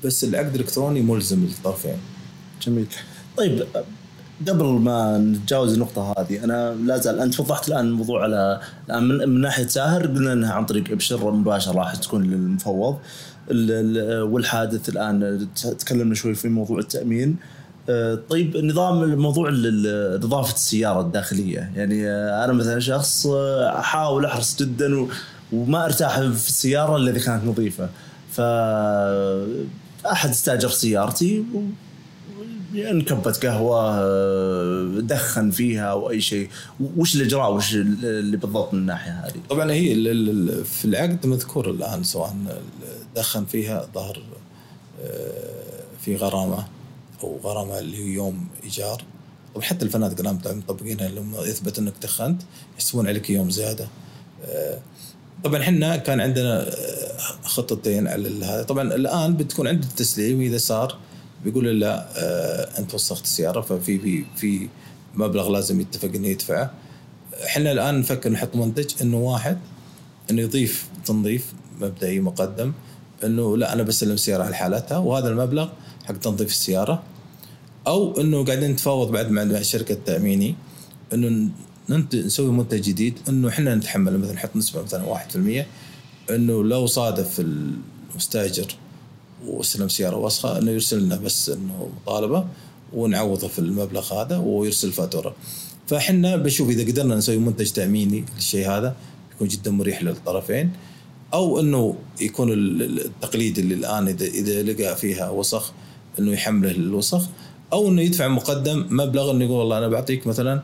بس العقد الإلكتروني ملزم للطرفين. جميل. طيب قبل ما نتجاوز النقطة هذه أنا لا زال أنت وضحت الآن الموضوع على الآن من, من ناحية ساهر قلنا أنها عن طريق إبشر مباشرة راح تكون للمفوض. ال- ال- والحادث الآن تكلمنا شوي في موضوع التأمين. طيب نظام موضوع ال- ال- نظافة السيارة الداخلية. يعني آه، أنا مثلا شخص آه، أحاول أحرص جدا وما أرتاح في السيارة إلا إذا كانت نظيفة. ف أحد استأجر سيارتي انكبت قهوة آه، دخن فيها أو أي شيء. وش الإجراء؟ وش اللي بالضبط من الناحية هذه؟ طبعا هي في العقد مذكور الآن سواء دخن فيها ظهر آه، في غرامة. أو غرامه اللي يوم إيجار. طبعا حتى الفنادق الان مطبقينها لما يثبت إنك دخنت يحسبون عليك يوم زيادة. آه، طبعا إحنا كان عندنا آه، خطتين على هذا. طبعا الآن بتكون عند التسليم إذا صار بيقول لا آه، أنت وسخت السيارة ففي في في مبلغ لازم يتفق إنه يدفعه إحنا الآن نفكر نحط منتج إنه واحد إنه يضيف تنظيف مبدئي مقدم إنه لا أنا بسلم السياره على حالتها وهذا المبلغ حق تنظيف السيارة أو إنه قاعدين نتفاوض بعد مع شركة تأميني إنه نسوي منتج جديد إنه إحنا نتحمل مثلا نحط نسبة مثلا 1% إنه لو صادف المستأجر واستلم سيارة وسخة إنه يرسل لنا بس إنه مطالبة ونعوضه في المبلغ هذا ويرسل فاتورة. فإحنا بنشوف إذا قدرنا نسوي منتج تأميني للشيء هذا يكون جدا مريح للطرفين أو إنه يكون ال- ال- التقليد اللي الآن اذا إذا لقى فيها وسخ إنه يحمله الوسخ أو إنه يدفع مقدم مبلغ إنه يقول والله أنا بعطيك مثلا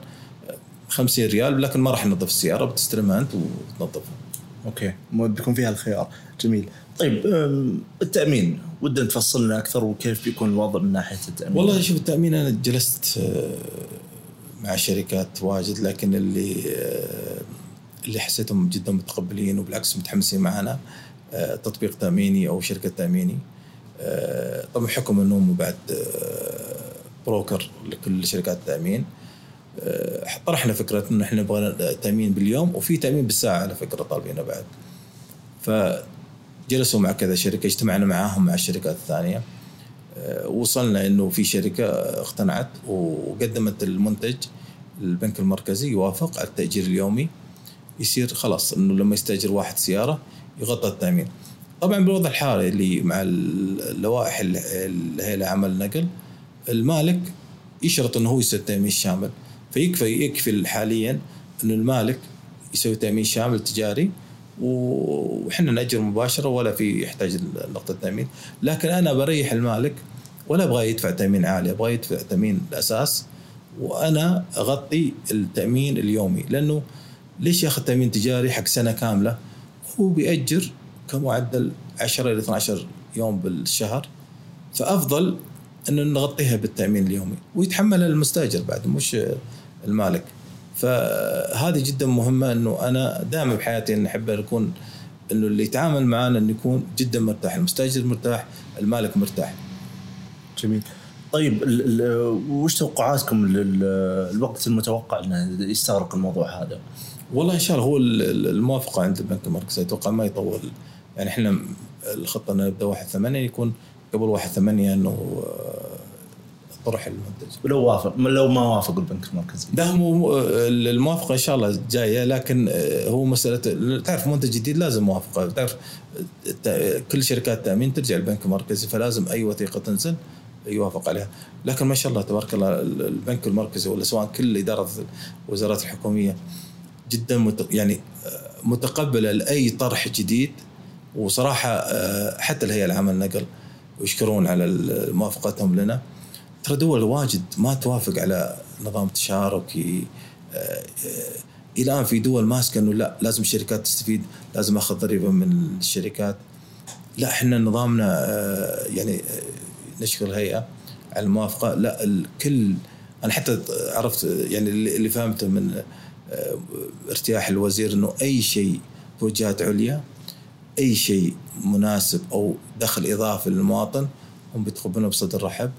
50 ريال لكن ما راح ننظف السيارة بتستلمها أنت وتنظفها. أوكي بيكون فيها الخيار. جميل. طيب التأمين ودنا تفصل لنا أكثر وكيف بيكون الوضع من ناحية التأمين؟ والله شوف التأمين أنا جلست آه، مع شركات واجد لكن اللي آه، اللي حسيتهم جدا متقبلين وبالعكس متحمسين معنا آه، تطبيق تأميني أو شركة تأميني. طبعا حكم انهم بعد بروكر لكل شركات التأمين. آه، طرحنا فكره انه إحنا نبغى تأمين باليوم وفي تأمين بالساعة على فكرة طالبينه بعد. فجلسوا مع كذا شركة اجتمعنا معاهم مع الشركات الثانية. آه، وصلنا إنه في شركة اقتنعت وقدمت المنتج البنك المركزي يوافق على التأجير اليومي. يصير خلاص إنه لما يستأجر واحد سيارة يغطى التأمين. طبعا بالوضع الحالي اللي مع اللوائح اللي هي لعمل نقل المالك يشرط إنه هو يسوي التأمين الشامل. فيكفي يكفي حاليا إنه المالك يسوي تأمين شامل تجاري وحنا نأجر مباشرة ولا في يحتاج نقطه تأمين. لكن أنا بريح المالك ولا أبغى يدفع تأمين عالي أبغى يدفع تأمين الأساس وأنا أغطي التأمين اليومي. لأنه ليش ياخذ تأمين تجاري حق سنة كاملة؟ هو بيأجر كمعدل 10 إلى 12 يوم بالشهر. فأفضل إنه نغطيها بالتأمين اليومي. ويتحملها المستأجر بعد مش المالك. فهذه جدا مهمة إنه أنا دائما بحياتي ان أحب اكون إنه اللي يتعامل معنا إنه يكون جدا مرتاح. المستأجر مرتاح المالك مرتاح. جميل. طيب وش توقعاتكم للوقت المتوقع إنه يستغرق الموضوع هذا؟ والله إن شاء الله هو ال- ال- الموافقة عند البنك المركزي. أتوقع ما يطول. يعني إحنا الخطة إنه نبدا 1 8 يكون قبل 1 8 إنه آه، طرح المنتج. ولو وافق لو ما وافق البنك المركزي. ده هو الموافقة إن شاء الله جاية لكن آه، هو مسألة تعرف منتج جديد لازم موافقة. تعرف كل شركات التامين ترجع البنك المركزي فلازم أي وثيقة تنزل يوافق عليها. لكن ما شاء الله تبارك الله البنك المركزي ولا سواء كل إدارة الوزارات الحكومية جدا يعني آه، متقبلة لأي طرح جديد. وصراحة آه، حتى الهيئة العامة للنقل ويشكرون على موافقتهم لنا. ترى دول واجد ما توافق على نظام تشاركي آه، إلى الآن في دول ماسكة إنه لا لازم الشركات تستفيد لازم أخذ ضريبة من الشركات. لا إحنا نظامنا يعني نشكر الهيئة على الموافقة. لا الكل أنا حتى عرفت يعني اللي فهمته من آه، ارتياح الوزير إنه أي شيء توجهات عليا أي شيء مناسب أو دخل إضافي للمواطن هم بيتقبلونه بصدر رحب.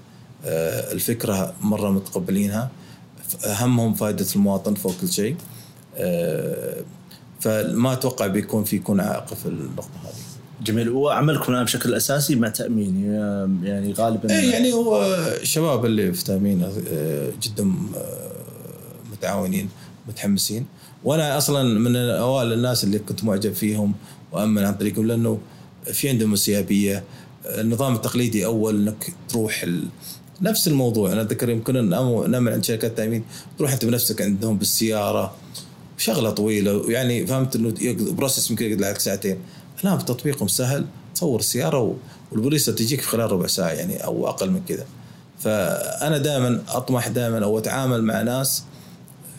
آه، الفكرة مرة متقبلينها. أهمهم فائده المواطن فوق كل شيء. آه، فما أتوقع بيكون في يكون عائق في النقطة هذه. جميل. وعملكم الآن بشكل أساسي مع تأمين يعني غالبا إيه يعني هو الشباب اللي في تأمين آه، جدا متعاونين متحمسين. وأنا أصلا من اوائل الناس اللي كنت معجب فيهم وامن عن طريقهم لأنه في عندهم انسيابيه النظام التقليدي أول إنك تروح ال... نفس الموضوع. أنا أتذكر يمكن نعمل عند شركات تأمين تروح أنت بنفسك عندهم بالسيارة شغلة طويلة يعني فهمت إنه بروسس يمكن يقعد لك ساعتين. الان تطبيقهم سهل. تصور السيارة والبوليس تجيك في خلال ربع ساعة يعني أو أقل من كذا فأنا دائما أطمح دائما أو أتعامل مع ناس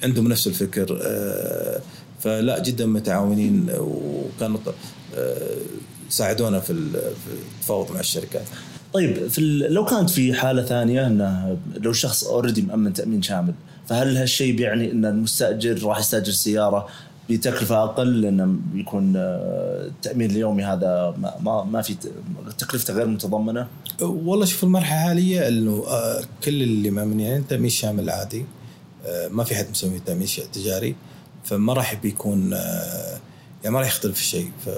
عندهم نفس الفكر آه، فلا جدا متعاونين وكانوا آه، ساعدونا في التفاوض مع الشركات. طيب في لو كانت في حالة ثانية إنه لو الشخص اوريدي مأمن تأمين شامل فهل هالشيء بيعني إن المستأجر راح يستأجر سيارة بتكلفة أقل؟ لأنه بيكون آه، التأمين اليومي هذا ما ما في تكلفته غير متضمنة؟ والله شوف المرحلة الحالية إنه آه، كل اللي مأمنين تأمين شامل عادي ما في حد مسوي تأمين تجاري. فما راح بيكون يعني ما راح يختلف الشيء ف...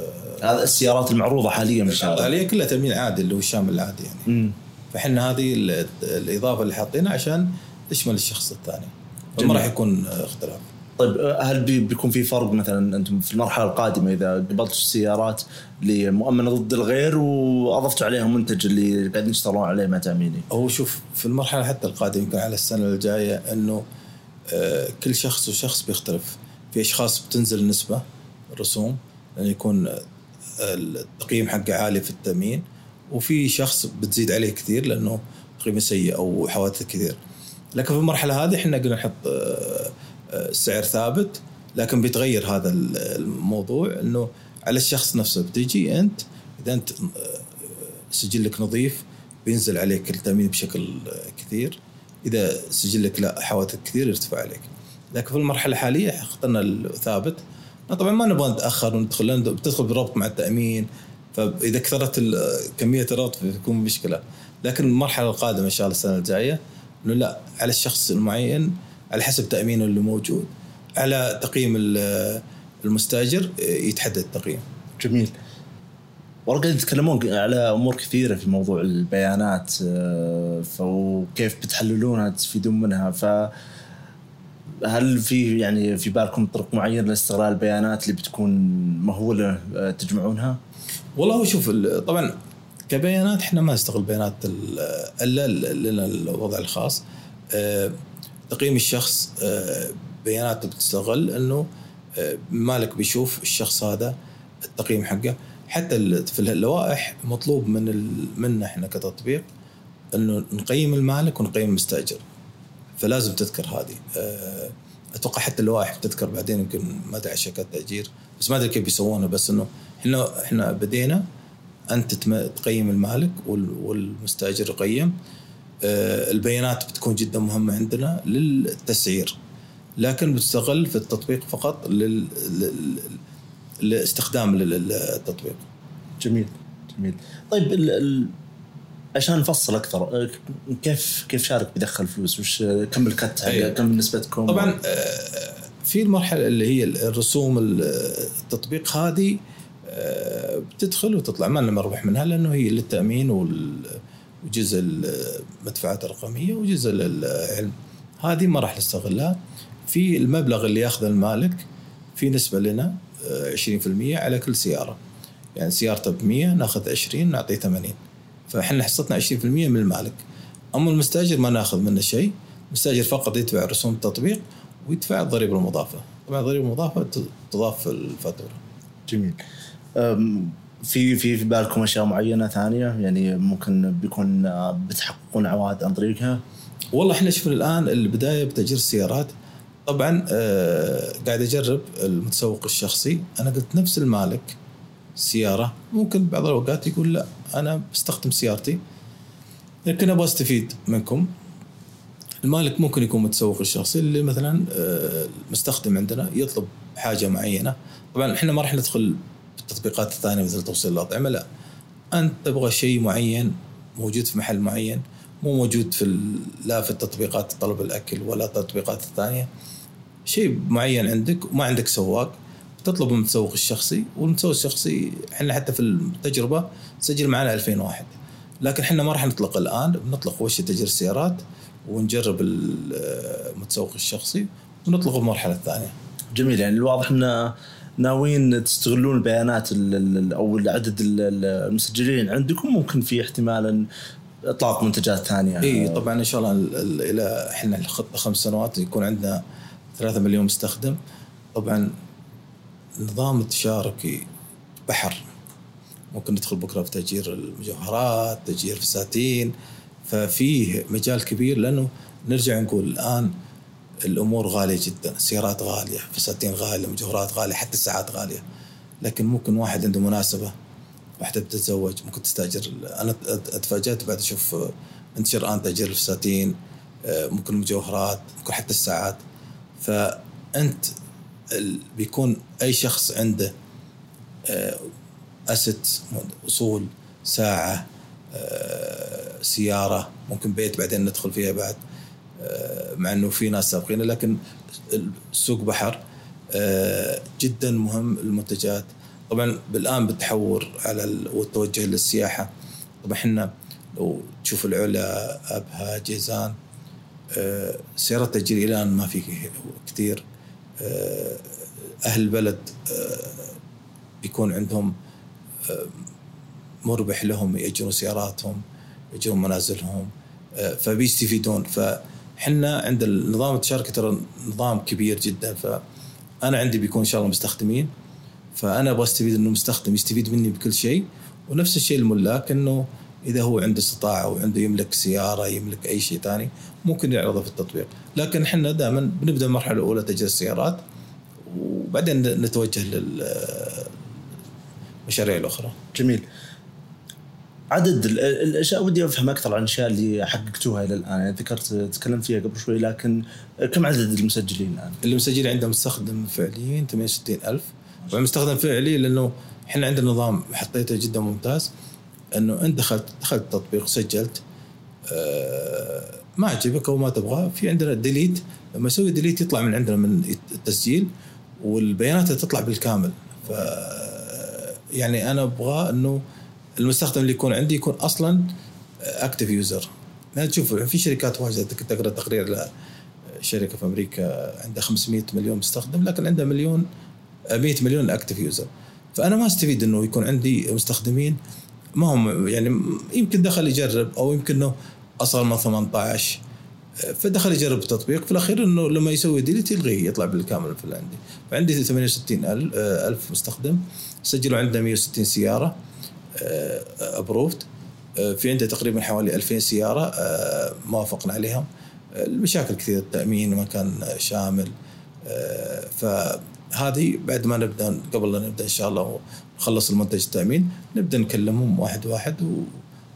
هذا السيارات المعروضة حاليا ان شاء الله. حاليا كلها تامين عادي اللي هو الشامل العادي يعني. فإحنا هذه الإضافة اللي حاطينها عشان تشمل الشخص الثاني. فما راح يكون اختلاف. طيب هل بيكون في فرق مثلا أنتم في المرحلة القادمة إذا قبلتوا السيارات لمؤمنة ضد الغير وأضفتوا عليها منتج اللي قاعدين تشتغلون عليه مع تأميني؟ هو شوف في المرحلة حتى القادمة يمكن على السنة الجاية إنه آه، كل شخص وشخص بيختلف. في أشخاص بتنزل نسبة رسوم لأن يكون آه، التقييم حقه عالي في التأمين وفي شخص بتزيد عليه كثير لأنه تقييمه سيء أو حوادث كثير. لكن في المرحلة هذه إحنا قلنا نحط آه، السعر ثابت لكن بيتغير هذا الموضوع إنه على الشخص نفسه. بتجي أنت إذا أنت سجلك نظيف بينزل عليك التأمين بشكل كثير. إذا سجلك لا حوادث كثير يرتفع عليك. لكن في المرحلة الحالية اخترنا الثابت. طبعا ما نبغى نتأخر وندخل لأن بتدخل بالربط مع التأمين فإذا كثرت كمية الربط بيكون مشكلة. لكن المرحلة القادمة إن شاء الله السنة الجاية إنه لا على الشخص المعين على حسب تأمينه اللي موجود على تقييم المستاجر يتحدد التقييم. جميل. ورقة يتكلمون على أمور كثيرة في موضوع البيانات آه، وكيف بتحللونها تستفيدون منها ف هل في يعني في بالكم طرق معينة لاستغلال البيانات اللي بتكون مهولة آه، تجمعونها؟ والله هو شوف طبعا كبيانات إحنا ما نستغل بيانات إلا لنا الوضع الخاص. آه، تقييم الشخص آه، بياناته بتستغل إنه مالك بيشوف الشخص هذا التقييم حقه. حتى في اللوائح مطلوب من منا إحنا كتطبيق إنه نقيم المالك ونقيم المستأجر. فلازم تذكر هذه. آه، أتوقع حتى اللوائح بتذكر بعدين يمكن ما أدري شركات تأجير بس ما أدري كيف بيسوونها بس إنه إحنا إحنا بدينا أنت تقيم المالك والمستأجر يقيم. آه، البيانات بتكون جدا مهمة عندنا للتسعير لكن بتستغل في التطبيق فقط لل... لاستخدام التطبيق جميل جميل. طيب ال... عشان نفصل أكثر آه، كيف كيف شارك بيدخل فلوس؟ وش كم الكت أيوة. كم نسبتكم؟ طبعا آه، في المرحلة اللي هي الرسوم التطبيق هذه بتدخل وتطلع. ما لنا مربح منها لأنه هي للتأمين وجزء المدفوعات الرقمية وجزء العلم. هذه ما راح نستغلها. في المبلغ اللي ياخذه المالك في نسبة لنا 20% آه، على كل سيارة. يعني سيارته ب 100 ناخذ 20 نعطيه 80 فإحنا حصتنا 20% من المالك. أما المستاجر ما ناخذ منه شيء المستاجر فقط يدفع رسوم التطبيق ويدفع الضريبه المضافة. طبعا الضريبه المضافة تضاف في الفاتورة. جميل. في في في بالكم أشياء معينة ثانية؟ يعني ممكن بيكون آه، بتحققون عوائد عن طريقها؟ والله إحنا شفنا الآن البداية بتأجير السيارات. طبعا آه قاعد أجرب المتسوق الشخصي. أنا قلت نفس المالك سيارة. ممكن بعض الأوقات يقول لا. أنا بستخدم سيارتي لكن أبغى أستفيد منكم. المالك ممكن يكون متسوق الشخصي اللي مثلا آه، المستخدم عندنا يطلب حاجة معينة. طبعا إحنا ما راح ندخل بالتطبيقات الثانية مثل توصيل الاطعمه لا. أنت تبغى شيء معين موجود في محل معين مو موجود في لا في التطبيقات طلب الأكل ولا التطبيقات الثانية. شيء معين عندك وما عندك سواق تطلب من المتسوق الشخصي والمتسوق الشخصي إحنا حتى في التجربة سجل معنا 2000 واحد. لكن إحنا ما راح نطلق الآن بنطلق اول شيء تاجير السيارات ونجرب المتسوق الشخصي ونطلقه بمرحله ثانية جميل يعني الواضح إن ناويين تستغلون البيانات ال- ال- أو عدد ال- ال- المسجلين عندكم ممكن في احتمال إطلاق منتجات ثانية. إي طبعا إن شاء الله ال- ال- إلى إحنا الخطة خمس سنوات يكون عندنا 3 مليون مستخدم. طبعا النظام التشاركي بحر. ممكن ندخل بكرة في تأجير المجوهرات تأجير فساتين. ففيه مجال كبير لأنه نرجع نقول الآن الأمور غالية جدا. السيارات غالية فساتين غالية مجوهرات غالية حتى الساعات غالية. لكن ممكن واحد عنده مناسبة واحدة بتتزوج ممكن تستأجر. أنا أتفاجأت بعد أشوف انتشر الآن تأجير الفساتين ممكن المجوهرات ممكن حتى الساعات. فأنت ال- بيكون أي شخص عنده اسيت أصول ساعة آه، سيارة ممكن بيت بعدين ندخل فيها بعد آه، مع إنه في ناس سابقين لكن السوق بحر آه، جدا مهم المنتجات طبعا بالآن بالتحور على ال- والتوجه للسياحة طبعا إحنا لو تشوف العلا أبها جيزان آه، سيارات تأجير الآن ما في كثير. آه، أهل البلد آه، بيكون عندهم آه، مربح لهم يأجرون سياراتهم يأجرون منازلهم آه، فبيستفيدون. فحنا عند النظام التشاركي ترى نظام كبير جدا. فأنا عندي بيكون إن شاء الله مستخدمين. فأنا أبغى أستفيد إنه مستخدم يستفيد مني بكل شيء. ونفس الشيء الملاك إنه إذا هو عنده استطاعة وعنده يملك سيارة يملك أي شيء ثاني ممكن يعرضه في التطبيق. لكن إحنا دائما بنبدأ المرحلة الأولى تأجير السيارات وبعدين نتوجه للمشاريع الأخرى. جميل. عدد ال- ال- الأشياء ودي أفهم أكثر عن الأشياء اللي حققتوها إلى الآن. يعني ذكرت تكلمت فيها قبل شوي لكن كم عدد المسجلين الآن؟ اللي مسجل عنده مستخدم فعليين 68 ألف. ومستخدم فعلي لأنه إحنا عندنا نظام حطيته جدا ممتاز. أنه أنت دخلت دخلت التطبيق سجلت آه، ما عجبك أو ما تبغاه في عندنا delete لما أسوي delete يطلع من عندنا من التسجيل والبيانات تطلع بالكامل. ف يعني أنا أبغى إنه المستخدم اللي يكون عندي يكون أصلا active user ما تشوف في شركات واجد تقرأ تقرير شركه في أمريكا عندها 500 مليون مستخدم لكن عندها مليون 100 مليون active user فأنا ما أستفيد إنه يكون عندي مستخدمين. ما هم يعني يمكن دخل يجرب أو يمكن إنه أصغر من 18 فدخل يجرب التطبيق في الأخير إنه لما يسوي ديليت يلغيه يطلع بالكامل في عندي فعندي 68 ألف, ألف مستخدم. سجلوا عندنا 160 سيارة ابروفد في عنده تقريبا حوالي 2000 سيارة آه، ما وافقنا عليهم. المشاكل كثير التأمين ما كان شامل. آه، فهذه بعد ما نبدأ قبل لا نبدأ إن شاء الله ونخلص المنتج التأمين نبدأ نكلمهم واحد واحد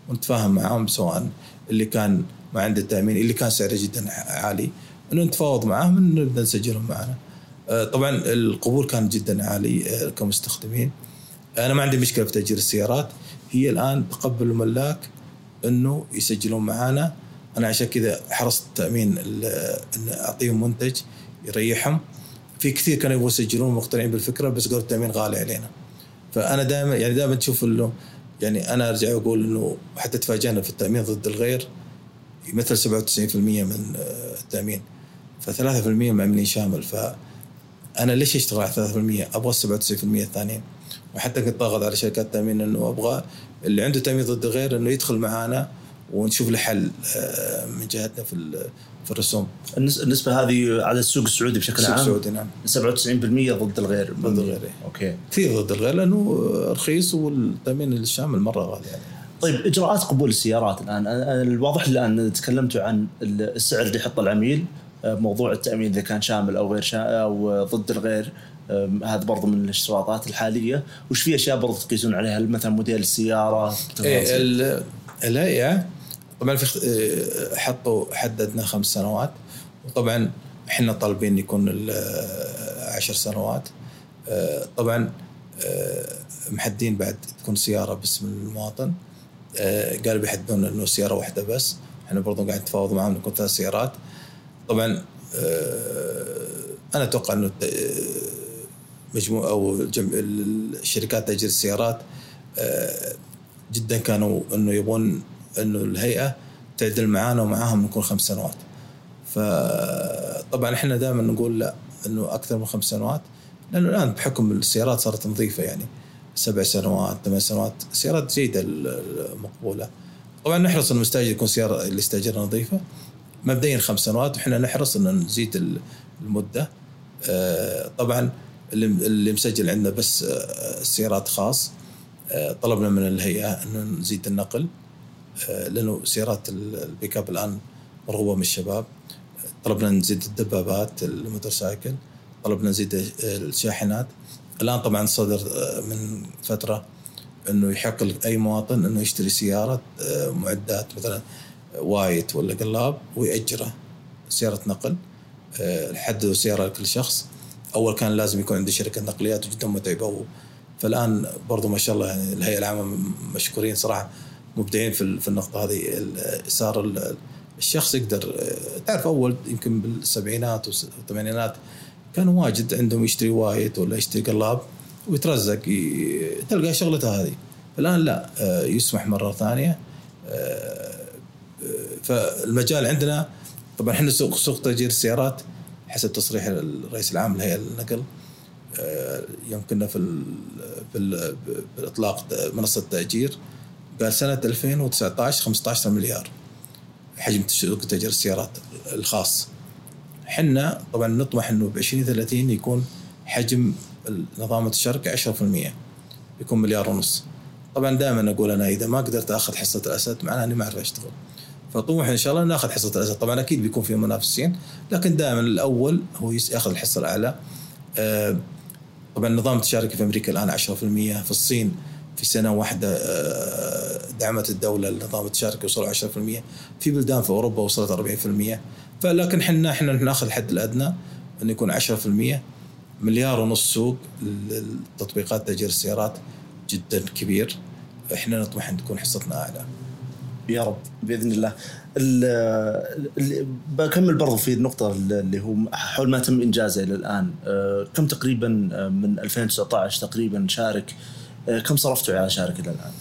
ونتفاهم معاهم سواء اللي كان ما عنده تامين اللي كان سعره جدا عالي. إنه نتفاوض معاهم انه نبدا نسجلهم معنا. آه، طبعا القبول كان جدا عالي آه، كمستخدمين. أنا ما عندي مشكلة في تأجير السيارات. هي الآن تقبل الملاك إنه يسجلون معنا أنا عشان كذا حرصت تامين إن أعطيهم منتج يريحهم. في كثير كانوا يبغوا يسجلون مقتنعين بالفكرة بس قالوا التأمين غالي علينا. فأنا دائما يعني دائما تشوف إنه يعني أنا أرجع أقول إنه حتى تفاجئنا في التأمين ضد الغير يمثل 97% من آه، التأمين. ف3% مأمنين شامل. فأنا ليش أشتغل على 3% أبغى 97% الثانيين. وحتى كنت ضاغط على شركات التأمين إنه أبغى اللي عنده تأمين ضد الغير إنه يدخل معانا ونشوف له حل آه، من جهتنا في في الرسوم. النس- النسبة هذه على السوق السعودي بشكل السوق عام السعودي نعم. 97% ضد الغير. ضد الغير، إيه. أوكي. كثير ضد الغير لأنه رخيص والتامين الشامل مره غالي يعني. طيب إجراءات قبول السيارات الآن. الواضح الآن تكلمتوا عن السعر اللي يحطه العميل آه، موضوع التأمين إذا كان شامل أو غير شامل أو ضد الغير هذا برضه من الاشتراطات الحالية. وش في أشياء برضه تقيسون عليها؟ مثلا موديل السيارة؟ إيه الهيئة طبعا في آه، حطوا حددنا خمس سنوات. وطبعا إحنا طالبين يكون آه، عشر سنوات. آه، طبعا محدين بعد تكون سيارة باسم المواطن. قالوا بيحددون إنه سيارة واحدة بس. إحنا برضو قاعد نتفاوض معهم نكون ثلاث سيارات. طبعا أنا أتوقع إنه مجموعه أو. الشركات تأجير السيارات جدا كانوا إنه يبغون إنه الهيئة تعدل معانا ومعاهم نكون خمس سنوات. فطبعا إحنا دائما نقول لا إنه أكثر من خمس سنوات لأنه الآن بحكم السيارات صارت نظيفة يعني. سبع سنوات ثمان سنوات سيارات جيدة المقبوله. طبعا نحرص ان المستاجر يكون سيارة اللي يستاجرها نظيفة. مبدئيا خمس سنوات وإحنا نحرص ان نزيد المدة. آه، طبعا اللي مسجل عندنا بس آه، سيارات خاص. آه، طلبنا من الهيئة إنه نزيد النقل. لأنه سيارات ال- البيك أب الآن مرغوبة من الشباب. طلبنا نزيد الدبابات ال motorcycle طلبنا نزيد الشاحنات. الآن طبعا صدر آه، من فترة إنه يحق لاي مواطن إنه يشتري سيارة آه، معدات مثلا وايت ولا قلاب ويأجره. سيارة نقل آه، حددوا سيارة لكل شخص. أول كان لازم يكون عنده شركة نقليات وجدا متعبة فالآن برضو ما شاء الله يعني الهيئة العامة مشكورين صراحة. مبدعين في في النقطه هذه صار ال- الشخص يقدر آه، تعرف أول يمكن بالسبعينات والثمانينات كانوا واجد عندهم يشتري وايت ولا يشتري قلاب ويترزق تلقى شغلته هذه. الآن لا آه، يسمح مرة ثانية آه، فالمجال عندنا طبعا إحنا سوق سوق تأجير السيارات حسب تصريح الرئيس العام لهيئة النقل آه، يوم كنا في في ال- بالاطلاق منصة تأجير. قال سنه 2019 15 مليار. حجم سوق تأجير السيارات الخاص. حنا طبعا نطمح إنه ب 2030 يكون حجم نظام الشركة 10% يكون مليار ونص. طبعا دائما أقول أنا إذا ما قدرت أخذ حصة الأسد معناه إني ما أعرف اشتغل فطموح إن شاء الله ناخذ حصة الأسد. طبعا أكيد بيكون في منافسين لكن دائما الأول هو ياخذ الحصة الأعلى. آه، طبعا نظام التشاركي في أمريكا الآن 10% في الصين في سنة واحدة آه، دعمت الدولة النظام التشاركي وصلوا 10% في بلدان في أوروبا وصلت 40% فلكن إحنا إحنا ناخذ الحد الأدنى انه يكون 10% مليار ونص سوق للتطبيقات تأجير السيارات جدا كبير. إحنا نطمح إن تكون حصتنا أعلى. يا رب بإذن الله. ال- ال- بكمل برضو في النقطة اللي هو حول ما تم إنجازه إلى الآن. آه، كم تقريبا آه، من 2019 تقريبا شارك؟ آه، كم صرفتوا على شارك إلى الآن؟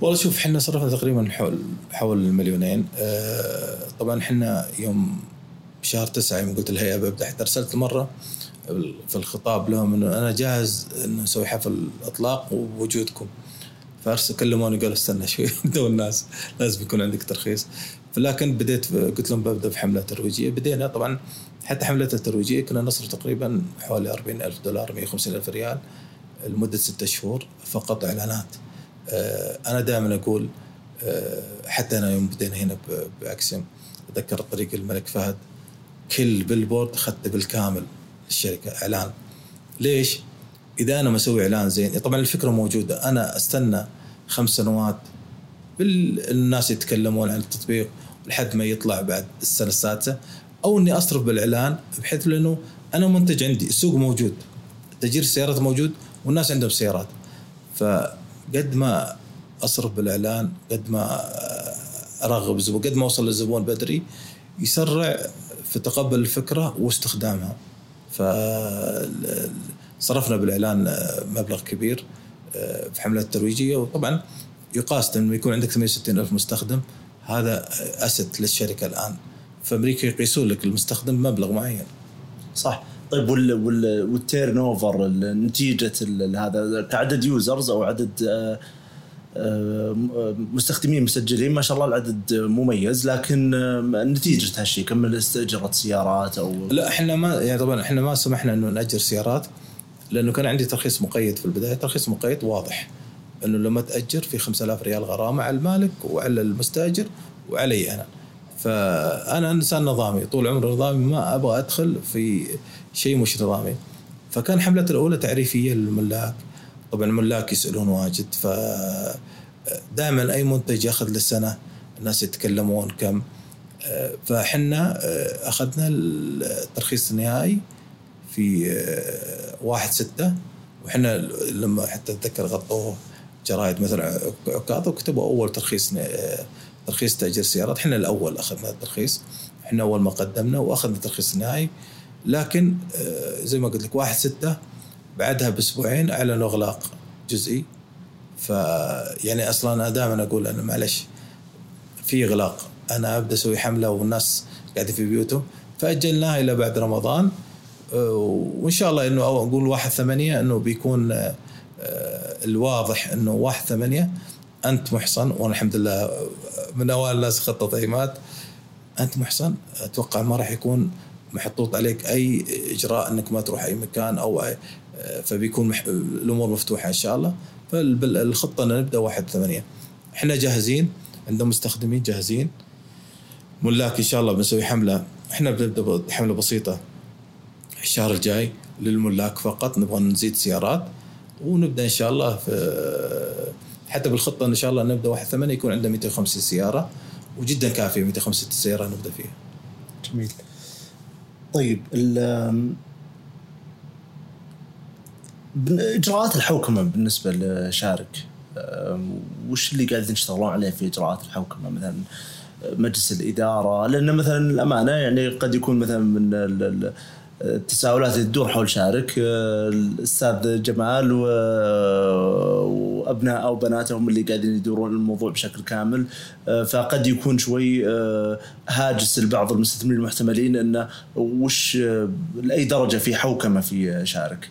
والله شوف إحنا صرفنا تقريبا حول حول المليونين. آه طبعا إحنا يوم شهر تسعة يوم قلت الهيئه ببدا حتى ارسلت مرة في الخطاب لهم إنه أنا جاهز إنه نسوي حفل إطلاق وبوجودكم فارسل كلموني قالوا استنى شوي دو الناس لازم يكون عندك ترخيص. فلكن بديت قلت لهم ببدأ في حملة ترويجية. بدينا طبعا حتى حملة الترويجية كنا نصرف تقريبا حوالي 40 ألف دولار 150 ألف ريال لمدة ستة شهور فقط إعلانات. آه، أنا دائما أقول آه، حتى أنا يوم بدينا هنا ب- بأكسم أتذكر طريق الملك فهد كل billboard أخذته بالكامل للشركة إعلان. ليش؟ إذا أنا مسوي إعلان زين طبعا الفكرة موجودة. أنا أستنى خمس سنوات الناس يتكلمون عن التطبيق لحد ما يطلع بعد السنة السادسة أو إني أصرف بالإعلان بحيث لأنه أنا منتج عندي السوق موجود تأجير السيارات موجود والناس عندهم سيارات. فقد ما أصرف بالإعلان قد ما ارغب الزبون قد ما أوصل للزبون بدري يسرع في تقبل الفكرة واستخدامها. ف صرفنا بالإعلان مبلغ كبير في حملات ترويجية وطبعا يقاس لما يكون عندك 68 ألف مستخدم هذا asset للشركة الآن. في أمريكا يقيسون لك المستخدم مبلغ معين. صح. طيب وال وال وال turnover نتيجة هذا كعدد users أو عدد آه، مستخدمين مسجلين ما شاء الله العدد مميز لكن نتيجة هالشيء كم استأجرت سيارات أو؟ لا إحنا ما يعني طبعا إحنا ما سمحنا إنه نأجر سيارات لأنه كان عندي ترخيص مقيد في البداية ترخيص مقيد واضح إنه لما تأجر في 5000 ريال غرامة على المالك وعلى المستأجر وعلي أنا. فأنا إنسان نظامي طول عمري نظامي ما أبغى أدخل في شيء مش نظامي فكان حملتي الأولى تعريفية للملاك. طبعا الملاك يسألون واجد ف دائما أي منتج يأخذ له سنة الناس يتكلمون كم. فحنا أخذنا الترخيص النهائي في واحد ستة وحنا لما حتى أتذكر غطوه جرايد مثل عكاظ وكتبوا أول ترخيص ترخيص تأجير سيارات. إحنا الأول أخذنا الترخيص إحنا أول ما قدمنا وأخذنا الترخيص النهائي. لكن زي ما قلت لك واحد ستة بعدها بأسبوعين اعلنوا اغلاق جزئي. ف يعني أصلا أنا دائما أقول أنا معلش في إغلاق. أنا أبدأ أسوي حملة والناس قاعدين في بيوتهم فأجلناها إلى بعد رمضان. وإن شاء الله إنه أقول واحد ثمانية إنه بيكون الواضح إنه واحد ثمانية. أنت محصن وأنا الحمد لله من أوائل الناس خطه تيمات أنت محصن أتوقع ما راح يكون محطوط عليك أي إجراء أنك ما تروح أي مكان أو أي فبيكون مح... الأمور مفتوحة إن شاء الله. فالخطه ان نبدأ واحد ثمانية. إحنا جاهزين عندنا مستخدمين جاهزين. ملاك إن شاء الله بنسوي حملة. إحنا بنبدأ حملة بسيطة. الشهر الجاي للملاك فقط نبغى نزيد سيارات. ونبدأ إن شاء الله في حتى بالخطة إن شاء الله نبدأ واحد ثمانية يكون عندنا 250 سيارة. وجدا كافية 250 سيارة نبدأ فيها. جميل. طيب إجراءات الحوكمة بالنسبة لشارك وش اللي قاعدين تشتغلون عليه في إجراءات الحوكمة؟ مثلا مجلس الإدارة لأن مثلا الأمانة يعني قد يكون مثلا من التساؤلات تدور حول شارك الأستاذ جمال وأبناء أو بناتهم اللي قاعدين يدورون الموضوع بشكل كامل. فقد يكون شوي هاجس لبعض المستثمرين المحتملين انه وش لأي درجة في حوكمة في شارك.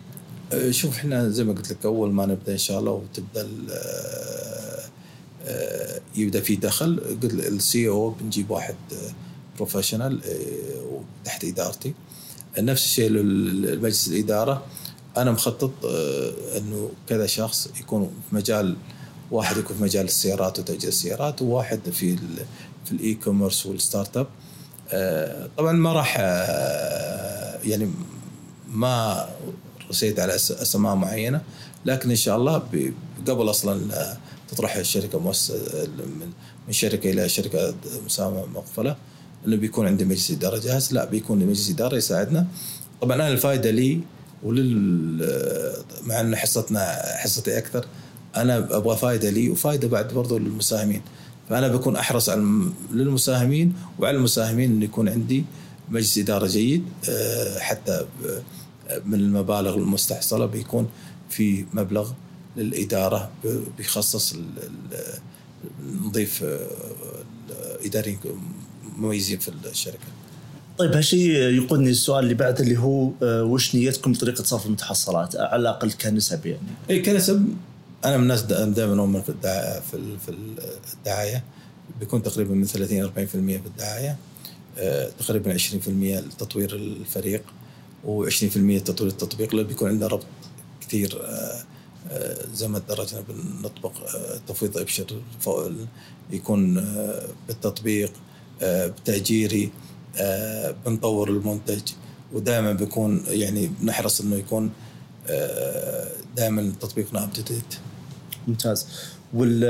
شوف إحنا زي ما قلت لك أول ما نبدأ إن شاء الله وتبدأ يبدأ في دخل قلت ال CEO بنجيب واحد professional تحت إدارتي. نفس الشيء لمجلس الإدارة. أنا مخطط إنه كذا شخص يكون في مجال واحد يكون في مجال السيارات وتأجير السيارات وواحد في في ال e-commerce وال startup. طبعا ما راح يعني ما رسيت على أسماء معينة لكن إن شاء الله قبل أصلا تطرح الشركة مؤسسه من شركة إلى شركة مساهمة مقفلة إنه بيكون عندي مجلس إدارة جاهز. لا بيكون مجلس إدارة يساعدنا. طبعا أنا الفائده لي ولل مع ان حصتنا حصتي أكثر أنا أبغى فائده لي وفائده بعد برضو للمساهمين. فأنا بكون أحرص على للمساهمين وعلى المساهمين انه يكون عندي مجلس إدارة جيد. حتى من المبالغ المستحصلة بيكون في مبلغ للإدارة بيخصص نضيف اداريين مميزين في الشركة. طيب هالشيء يقودني السؤال اللي بعده اللي هو وش نيتكم بطريقة صرف المتحصلات؟ على الأقل كنسب يعني؟ اي كنسب. أنا من الناس دائما أؤمن في الدعاية في الدعاية. بيكون تقريبا من 30 40% في الدعاية. تقريبا 20% لتطوير الفريق و20% تطوير التطبيق. لأنه بيكون عندنا ربط كثير زي ما تدرجنا بنطبق تفويض أبشر يكون بالتطبيق. بتأجيري بنطور المنتج ودائما بيكون يعني نحرص إنه يكون دائما تطبيقنا اب ممتاز. وال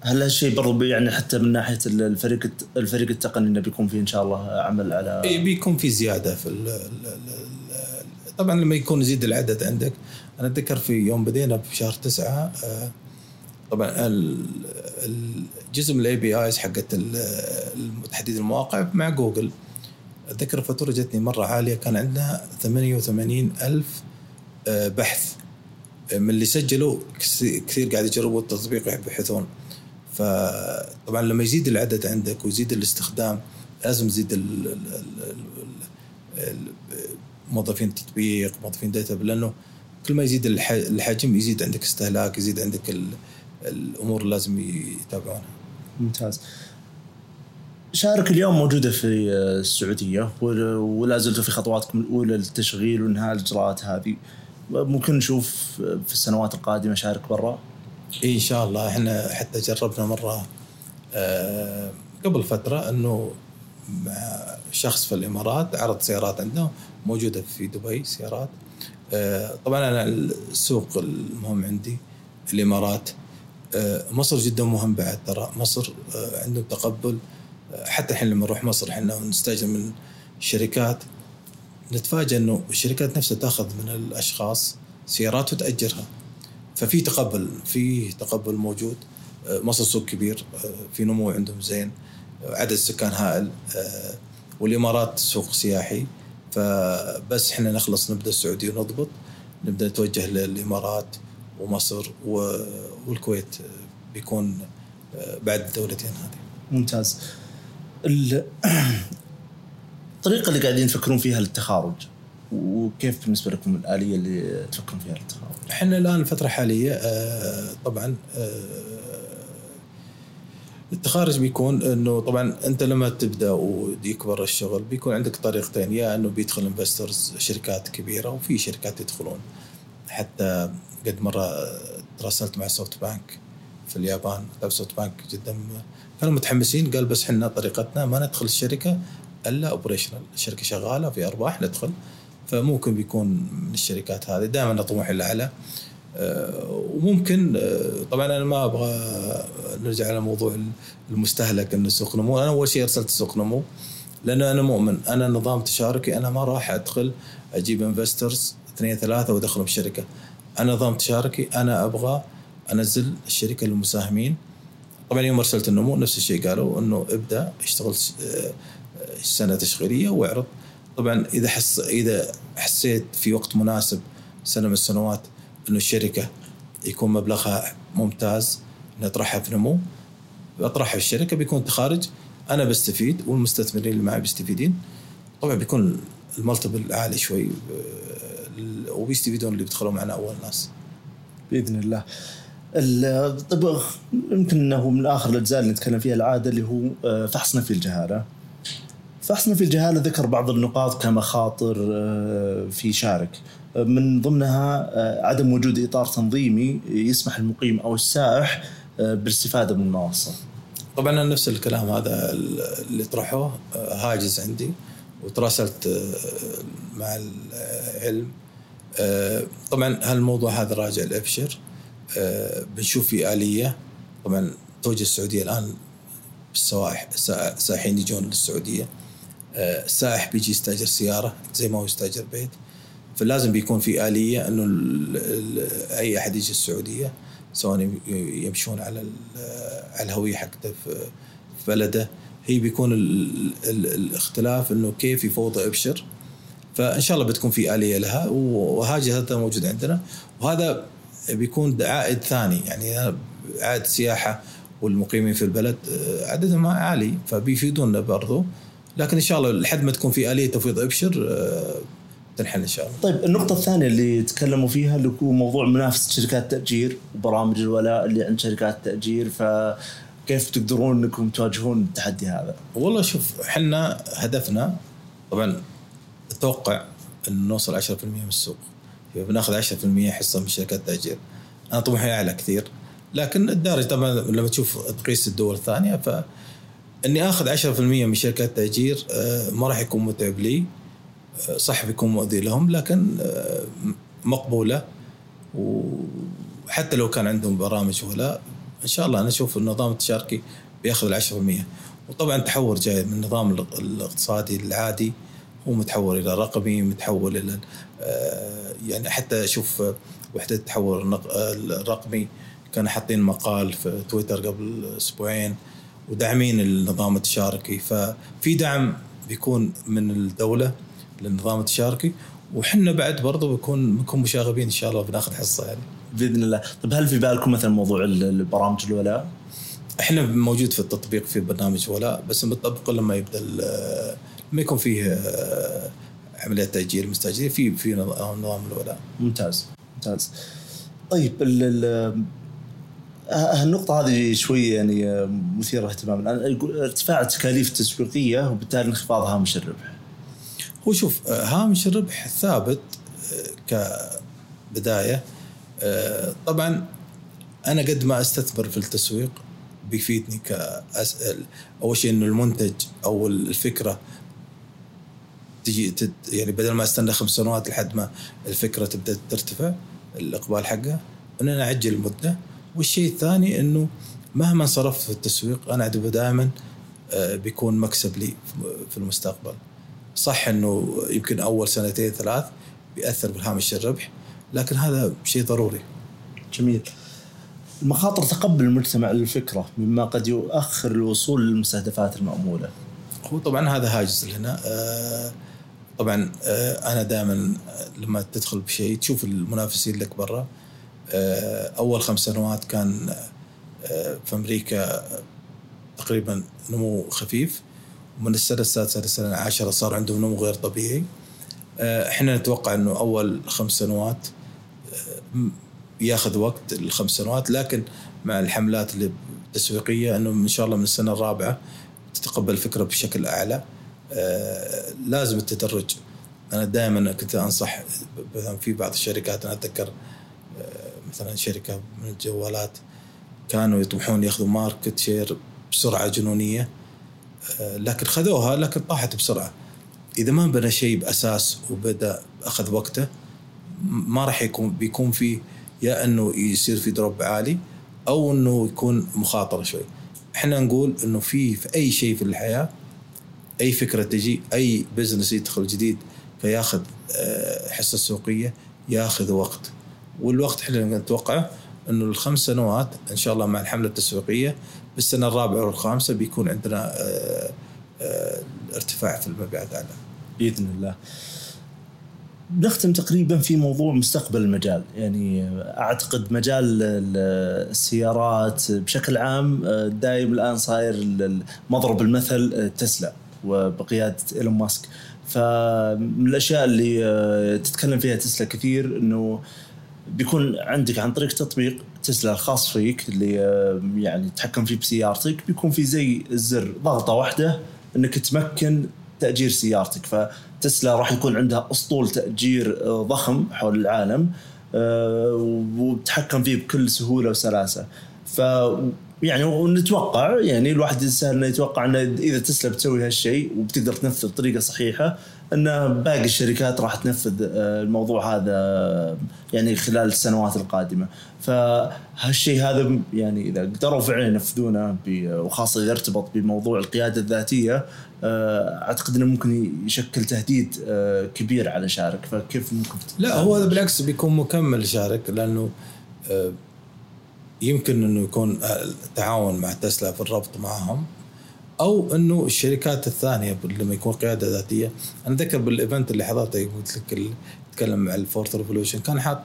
هل هالشيء برضو يعني حتى من ناحية الفريق الفريق التقني إنه بيكون في إن شاء الله عمل على إي بيكون في زيادة في ال طبعا لما يكون يزيد العدد عندك. أنا أتذكر في يوم بدينا بشهر تسعة طبعا الجزء من ال APIs حقت تحديد المواقع مع جوجل. أتذكر الفاتورة جتني مرة عالية كان عندنا 88 ألف بحث من اللي سجلوا كثير قاعد يجربوا التطبيق يبحثون. فطبعا لما يزيد العدد عندك ويزيد الاستخدام لازم يزيد موظفين التطبيق موظفين داتا لأنه كل ما يزيد الح- الحجم يزيد عندك استهلاك يزيد عندك ال- الأمور اللي لازم يتابعونها. ممتاز. شارك اليوم موجودة في السعودية ول- ولا زلتوا في خطواتكم الأولى للتشغيل وإنهاء الإجراءات هذه؟ ممكن نشوف في السنوات القادمة شارك برا؟ اي إن شاء الله. إحنا حتى جربنا مرة آه، قبل فترة إنه مع شخص في الإمارات عرض سيارات عنده موجودة في دبي سيارات. آه، طبعا أنا السوق المهم عندي الإمارات. آه، مصر جدا مهم بعد. ترى مصر آه، عندهم تقبل آه، حتى الحين لما نروح مصر إحنا ونستاجر من الشركات نتفاجئ إنه الشركات نفسها تأخذ من الأشخاص سيارات وتأجرها. ففي تقبل في تقبل موجود. آه، مصر سوق كبير آه، في نمو عندهم زين. آه، عدد السكان هائل آه، والإمارات سوق سياحي. فبس إحنا نخلص نبدأ السعودية ونضبط. نبدأ نتوجه للإمارات. ومصر والكويت بيكون آه، بعد الدولتين هذه. ممتاز. ال- الطريقة اللي قاعدين تفكرون فيها للتخارج وكيف بالنسبة لكم الآلية اللي تفكرون فيها للتخارج؟ إحنا الآن الفترة الحالية آه، طبعا آه، التخارج بيكون إنه طبعا أنت لما تبدأ ويكبر الشغل بيكون عندك طريقتين يا إنه بيدخل investors شركات كبيرة وفي شركات يدخلون. حتى قد مرة تراسلت مع SoftBank في اليابان. طيب SoftBank جدا كانوا متحمسين قال بس إحنا طريقتنا ما ندخل الشركة إلا operational الشركة شغالة في أرباح ندخل. فممكن بيكون من الشركات هذه. دائما طموحي الاعلى آه، وممكن آه، طبعا أنا ما أبغى نرجع على موضوع المستهلك إنه سوق نمو. أنا أول شيء أرسلت سوق نمو. لأن أنا مؤمن. أنا نظام تشاركي أنا ما راح أدخل أجيب investors اثنين ثلاثة وأدخلهم الشركة أنا نظام تشاركي أنا أبغى أنزل الشركة للمساهمين. طبعا يوم أرسلت النمو نفس الشيء قالوا إنه ابدأ اشتغل آه، سنة تشغيلية واعرض. طبعا إذا حس إذا حسيت في وقت مناسب سنة من السنوات إنه الشركة يكون مبلغها ممتاز نطرحها في نمو. أطرحها في الشركة بيكون تخارج أنا بستفيد والمستثمرين اللي معي بيستفيدين. طبعا بيكون المالتيبل عالي شوي وبيستفيدون اللي بيدخلوا معنا أول ناس بإذن الله. ال- طيب يمكن إنه من آخر الأجزاء اللي نتكلم فيها العادة اللي هو آه، فحص نفي الجهالة. فحص نفي الجهالة ذكر بعض النقاط كمخاطر آه، في شارك. من ضمنها آه، عدم وجود إطار تنظيمي يسمح المقيم أو السائح بالاستفادة من المنصه. طبعا أنا نفس الكلام هذا اللي طرحوه هاجس عندي وتراسلت مع العلم طبعا هالموضوع هذا راجع لأبشر. آه، بنشوف في آلية طبعا توجه السعودية الآن بالسوائح سا- سائحين يجون للسعودية. آه، السائح بيجي يستأجر سيارة زي ما هو يستأجر بيت. فلازم بيكون في آلية إنه أي أحد يجي السعودية سواء يم- يمشون على على الهوية حقته في بلده. هي بيكون ال ال الاختلاف إنه كيف يفوض أبشر. فإن شاء الله بتكون في آلية لها وهاجي هذا موجود عندنا. وهذا بيكون عائد ثاني يعني عائد سياحة والمقيمين في البلد آه، عددهم عالي فبيفيدونا برضو. لكن إن شاء الله لحد ما تكون في آلية تفويض أبشر آه، تنحل إن شاء الله. طيب النقطة الثانية اللي تكلموا فيها اللي هو موضوع منافسة شركات التأجير وبرامج الولاء اللي عند شركات التأجير فكيف تقدرون إنكم تواجهون التحدي هذا؟ والله شوف إحنا هدفنا طبعا أتوقع ان نوصل 10% من السوق. بناخذ 10% حصه من شركات التاجير أنا طموحي أعلى كثير لكن الدارج طبعا لما تشوف تقيس الدول الثانية ف إني آخذ 10% من شركات التاجير آه، ما راح يكون متعب لي. آه، صح بيكون مؤذي لهم لكن آه، مقبولة. وحتى لو كان عندهم برامج ولا إن شاء الله أنا أشوف النظام التشاركي بياخذ ال 10% وطبعا تحور جاي من النظام الاق- الاقتصادي العادي. هو متحول إلى رقمي متحول إلى آه، يعني حتى أشوف وحدة التحول النق- الرقمي. كانوا حاطين مقال في تويتر قبل أسبوعين وداعمين النظام التشاركي. ففي دعم بيكون من الدولة للنظام التشاركي وحنا بعد برضه بيكون بنكون مشاغبين إن شاء الله بناخذ حصة يعني. بإذن الله، طيب هل في بالكم مثلا موضوع ال- البرامج الولاء؟ إحنا موجود في التطبيق في برنامج ولاء بس بنطبقه لما يبدأ لما يكون فيه آه، عمليات تاجير مستأجرين في في نظام نظام الولاء. ممتاز ممتاز. طيب ال ال النقطة هذه شوي يعني مثيرة اهتماما. ارتفاع التكاليف التسويقية وبالتالي انخفاض هامش الربح. هو شوف آه، هامش الربح ثابت آه، كبداية. آه، طبعا أنا قد ما أستثمر في التسويق بيفيدني كأسأل أول شيء إنه المنتج أو الفكرة تجي تد يعني بدل ما استنى خمس سنوات لحد ما الفكرة تبدأ ترتفع الإقبال حقها ان أنا أعجل المدة. والشيء الثاني إنه مهما صرفت في التسويق أنا دائما آه، بيكون مكسب لي في المستقبل. صح إنه يمكن أول سنتين ثلاث بيأثر بالهامش الربح لكن هذا شيء ضروري. جميل. مخاطر تقبل المجتمع للفكره مما قد يؤخر الوصول للمستهدفات المأمولة. هو طبعا هذا هاجس لنا. آه طبعا آه، أنا دائما لما تدخل بشيء تشوف المنافسين لك برا. آه، أول خمس سنوات كان آه، في أمريكا تقريبا نمو خفيف. ومن السنة السادسة للسنه العاشرة صار عندهم نمو غير طبيعي. إحنا نتوقع إنه أول خمس سنوات ياخذ وقت الخمس سنوات. لكن مع الحملات التسويقية إنه إن شاء الله من السنة الرابعة تتقبل الفكرة بشكل أعلى. آه، لازم التدرج. أنا دائما كنت أنصح مثلا في بعض الشركات أنا أتذكر آه، مثلا شركة من الجوالات كانوا يطمحون ياخذوا market share بسرعة جنونية آه، لكن خذوها لكن طاحت بسرعة. إذا ما بنى شيء بأساس وبدأ أخذ وقته ما راح يكون بيكون في يا إنه يصير في drop عالي أو إنه يكون مخاطرة شوي. إحنا نقول إنه في في أي شيء في الحياة أي فكرة تجي أي business يدخل جديد فياخذ آه، حصة سوقية ياخذ وقت والوقت إحنا نتوقعه إنه الخمس سنوات إن شاء الله مع الحملة التسويقية بالسنة الرابعة والخامسة بيكون عندنا آه، آه، ارتفاع في المبيعات اعلى. بإذن الله. نختم تقريبا في موضوع مستقبل المجال يعني أعتقد مجال السيارات بشكل عام دايم الآن صاير مضرب المثل تسلا وبقيادة إيلون ماسك. فمن الأشياء اللي آه، تتكلم فيها تسلا كثير إنه بيكون عندك عن طريق تطبيق تسلا الخاص فيك اللي آه، يعني تتحكم فيه بسيارتك بيكون في زي الزر ضغطة واحدة إنك تمكن تأجير سيارتك. فتسلا راح يكون عندها أسطول تأجير آه، ضخم حول العالم وتتحكم فيه بكل سهولة وسلاسة. ف يعني ونتوقع يعني الواحد سهل أنه يتوقع أنه إذا تسلا بتسوي هالشيء وبتقدر تنفذ بطريقة صحيحة أن باقي الشركات راح تنفذ آه، الموضوع هذا يعني خلال السنوات القادمة. فهالشيء هذا يعني إذا قدروا فعلا ينفذونه وخاصة إذا ارتبط بموضوع القيادة الذاتية آه، أعتقد إنه ممكن يشكل تهديد آه، كبير على شارك. فكيف ممكن لا هو هذا بالعكس بيكون مكمل شارك لأنه يمكن إنه يكون تعاون مع تسلا في الربط معهم أو إنه الشركات الثانية لما يكون قيادة ذاتية. أنا أتذكر بال event اللي حضرته قلت لك تكلم مع ال fourth revolution كان حاط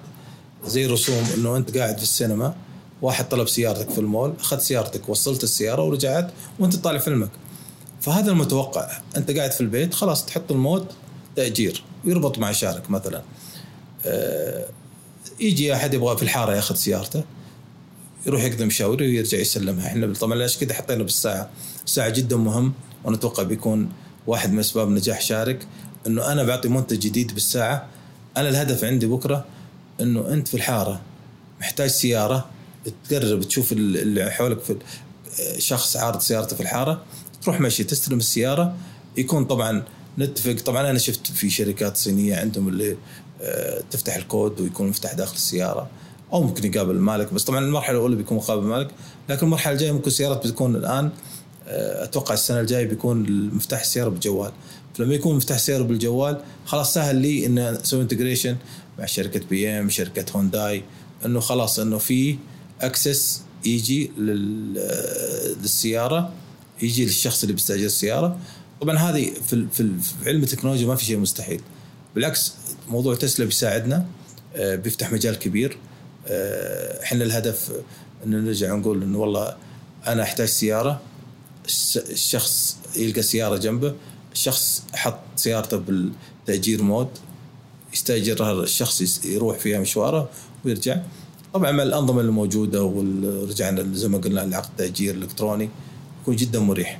زي رسوم إنه أنت قاعد في السينما واحد طلب سيارتك في المول اخذت سيارتك وصلت السيارة ورجعت وأنت طالع فيلمك. فهذا المتوقع أنت قاعد في البيت خلاص تحط ال mode تأجير ويربط مع شارك مثلا. أه يجي أحد يبغى في الحارة ياخذ سيارته. يروح يقدم شاوري ويرجع يسلمها. إحنا طبعا ليش كذا حطينا بالساعة. الساعة جدا مهم وأنا أتوقع بيكون واحد من أسباب نجاح شارك. إنه أنا بعطي منتج جديد بالساعة. أنا الهدف عندي بكرة إنه أنت في الحارة محتاج سيارة تقرب تشوف اللي حولك في شخص عارض سيارته في الحارة. تروح مشي تستلم السيارة. يكون طبعا نتفق. طبعا أنا شفت في شركات صينية عندهم اللي آه، تفتح الكود ويكون مفتاح داخل السيارة. أو ممكن يقابل المالك بس طبعا المرحلة الأولى بيكون مقابل المالك لكن المرحلة الجاية ممكن السيارات بتكون الآن آه، أتوقع السنة الجاية بيكون مفتاح السيارة بالجوال. فلما يكون مفتاح السيارة بالجوال خلاص سهل لي إن أسوي integration مع شركة BM شركة هونداي إنه خلاص إنه في access يجي للسيارة يجي للشخص اللي بيستأجر السيارة. طبعا هذه في في علم التكنولوجيا ما في شيء مستحيل. بالعكس موضوع تسلا بيساعدنا آه، بيفتح مجال كبير. آه، إحنا الهدف إنه نرجع نقول إنه والله أنا أحتاج سيارة الشخص يلقى سيارة جنبه الشخص حط سيارته بالتأجير مود يستاجرها الشخص يروح فيها مشواره ويرجع طبعا مع الأنظمة الموجودة ورجعنا زي ما قلنا لعقد تأجير إلكتروني يكون جدا مريح.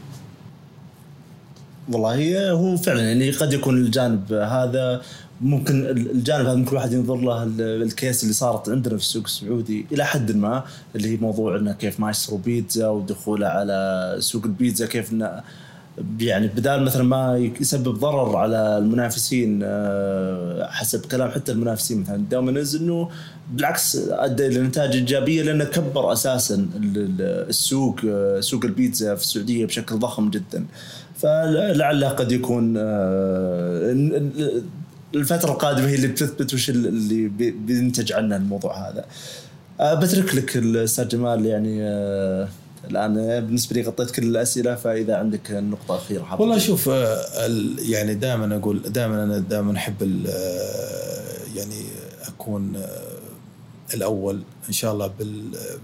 والله هو فعلا يعني قد يكون الجانب هذا ممكن الجانب هذا ممكن الواحد ينظر له الكيس اللي صارت عندنا في السوق السعودي إلى حد ما اللي هي موضوع إنه كيف ما يشتروا بيتزا ودخوله على سوق البيتزا كيف إنه يعني بدال مثلا ما يسبب ضرر على المنافسين آه، حسب كلام حتى المنافسين مثلا. دومينوز إنه بالعكس أدى إلى نتائج إيجابية لأنه كبر أساسا السوق آه، سوق البيتزا في السعودية بشكل ضخم جدا. فلعله قد يكون آه، الفترة القادمة هي اللي بتثبت وش اللي بينتج عنه الموضوع هذا. بترك لك الأستاذ جمال يعني الآن. بالنسبة لي غطيت كل الأسئلة فإذا عندك نقطة أخيرة والله شوف آه، يعني دائما أقول دائما أنا دائما أحب آه، يعني أكون آه، الأول إن شاء الله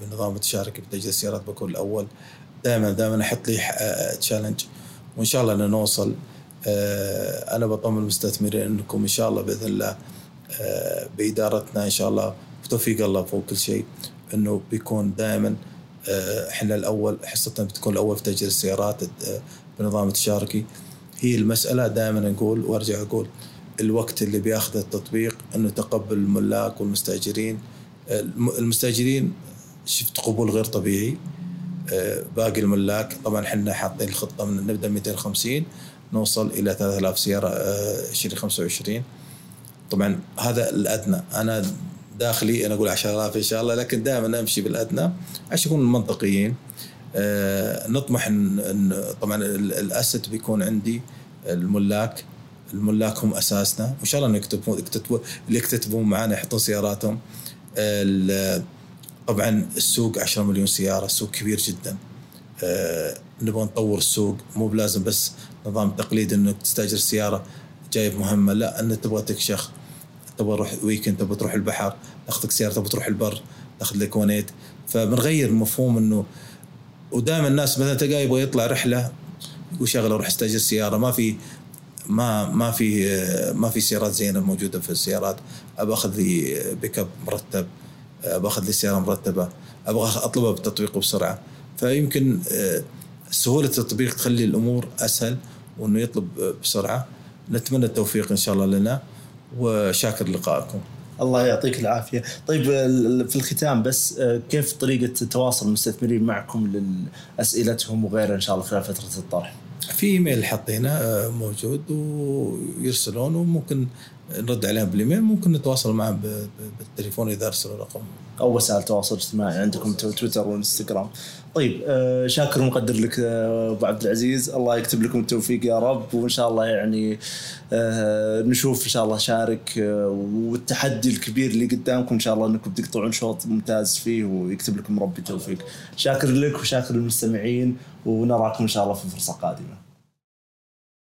بالنظام التشاركي بتجهيز السيارات بكون الأول. دائما دائما أحط لي تشالنج وإن شاء الله نوصل. أنا بطمن المستثمرين أنكم إن شاء الله بإذن الله بإدارتنا إن شاء الله بتوفيق الله فوق كل شيء إنه بيكون دائما آه، إحنا الأول حصتنا بتكون الأول في تأجير السيارات آه، بنظام التشاركي. هي المسألة دائما نقول وأرجع أقول الوقت اللي بياخذه التطبيق إنه تقبل الملاك والمستأجرين. آه، المستأجرين شفت قبول غير طبيعي باقي الملاك. طبعا إحنا حاطين الخطة من نبدأ 250 نوصل إلى 3000 سيارة 2025 طبعا هذا الأدنى. أنا داخلي أنا أقول 10000 إن شاء الله لكن دائما أمشي بالأدنى. عشان نكون منطقيين آه نطمح إن طبعا الاسد بيكون عندي الملاك. الملاك هم أساسنا. وإن شاء الله يكتبون يكتبون اللي يكتتبون معنا يحطون سياراتهم. طبعا السوق 10 مليون سيارة سوق كبير جدا. آه نبغى نطور السوق. مو بلازم بس نظام تقليدي إنك تستأجر سيارة جايب مهمة. لا إن تبغى تكشخ تبغى تروح ويكند تبغى تروح البحر تاخذك سيارة تبغى تروح البر تاخذ لك ونيت. فبنغير مفهوم إنه ودائما الناس مثلا تلقاه يبغى يطلع رحلة يقول شغلة أروح أستأجر سيارة. ما في ما ما في ما في سيارات زينة موجودة في السيارات. أبغى أخذ لي بيك اب مرتب أبغى أخذ لي سيارة مرتبة أبغى أطلبها بالتطبيق بسرعة. فيمكن آه، سهولة التطبيق تخلي الأمور أسهل وإنه يطلب بسرعة. نتمنى التوفيق إن شاء الله لنا وشاكر لقائكم. الله يعطيك العافية. طيب في الختام بس آه، كيف طريقة تواصل المستثمرين معكم لاسئلتهم وغيرها إن شاء الله خلال فترة الطرح؟ في إيميل حطيناه آه، موجود ويرسلون وممكن نرد عليهم بالإيميل. ممكن نتواصل معهم بالتليفون إذا أرسلوا رقم. أو وسائل تواصل اجتماعي عندكم تويتر وإنستغرام. طيب آه شاكر ومقدر لك آه، أبو عبد العزيز. الله يكتب لكم التوفيق يا رب وإن شاء الله يعني آه نشوف إن شاء الله شارك والتحدي الكبير اللي قدامكم إن شاء الله إنكم تقطعون شوط ممتاز فيه ويكتب لكم ربي التوفيق. شاكر لك وشاكر للمستمعين ونراكم إن شاء الله في فرصة قادمة.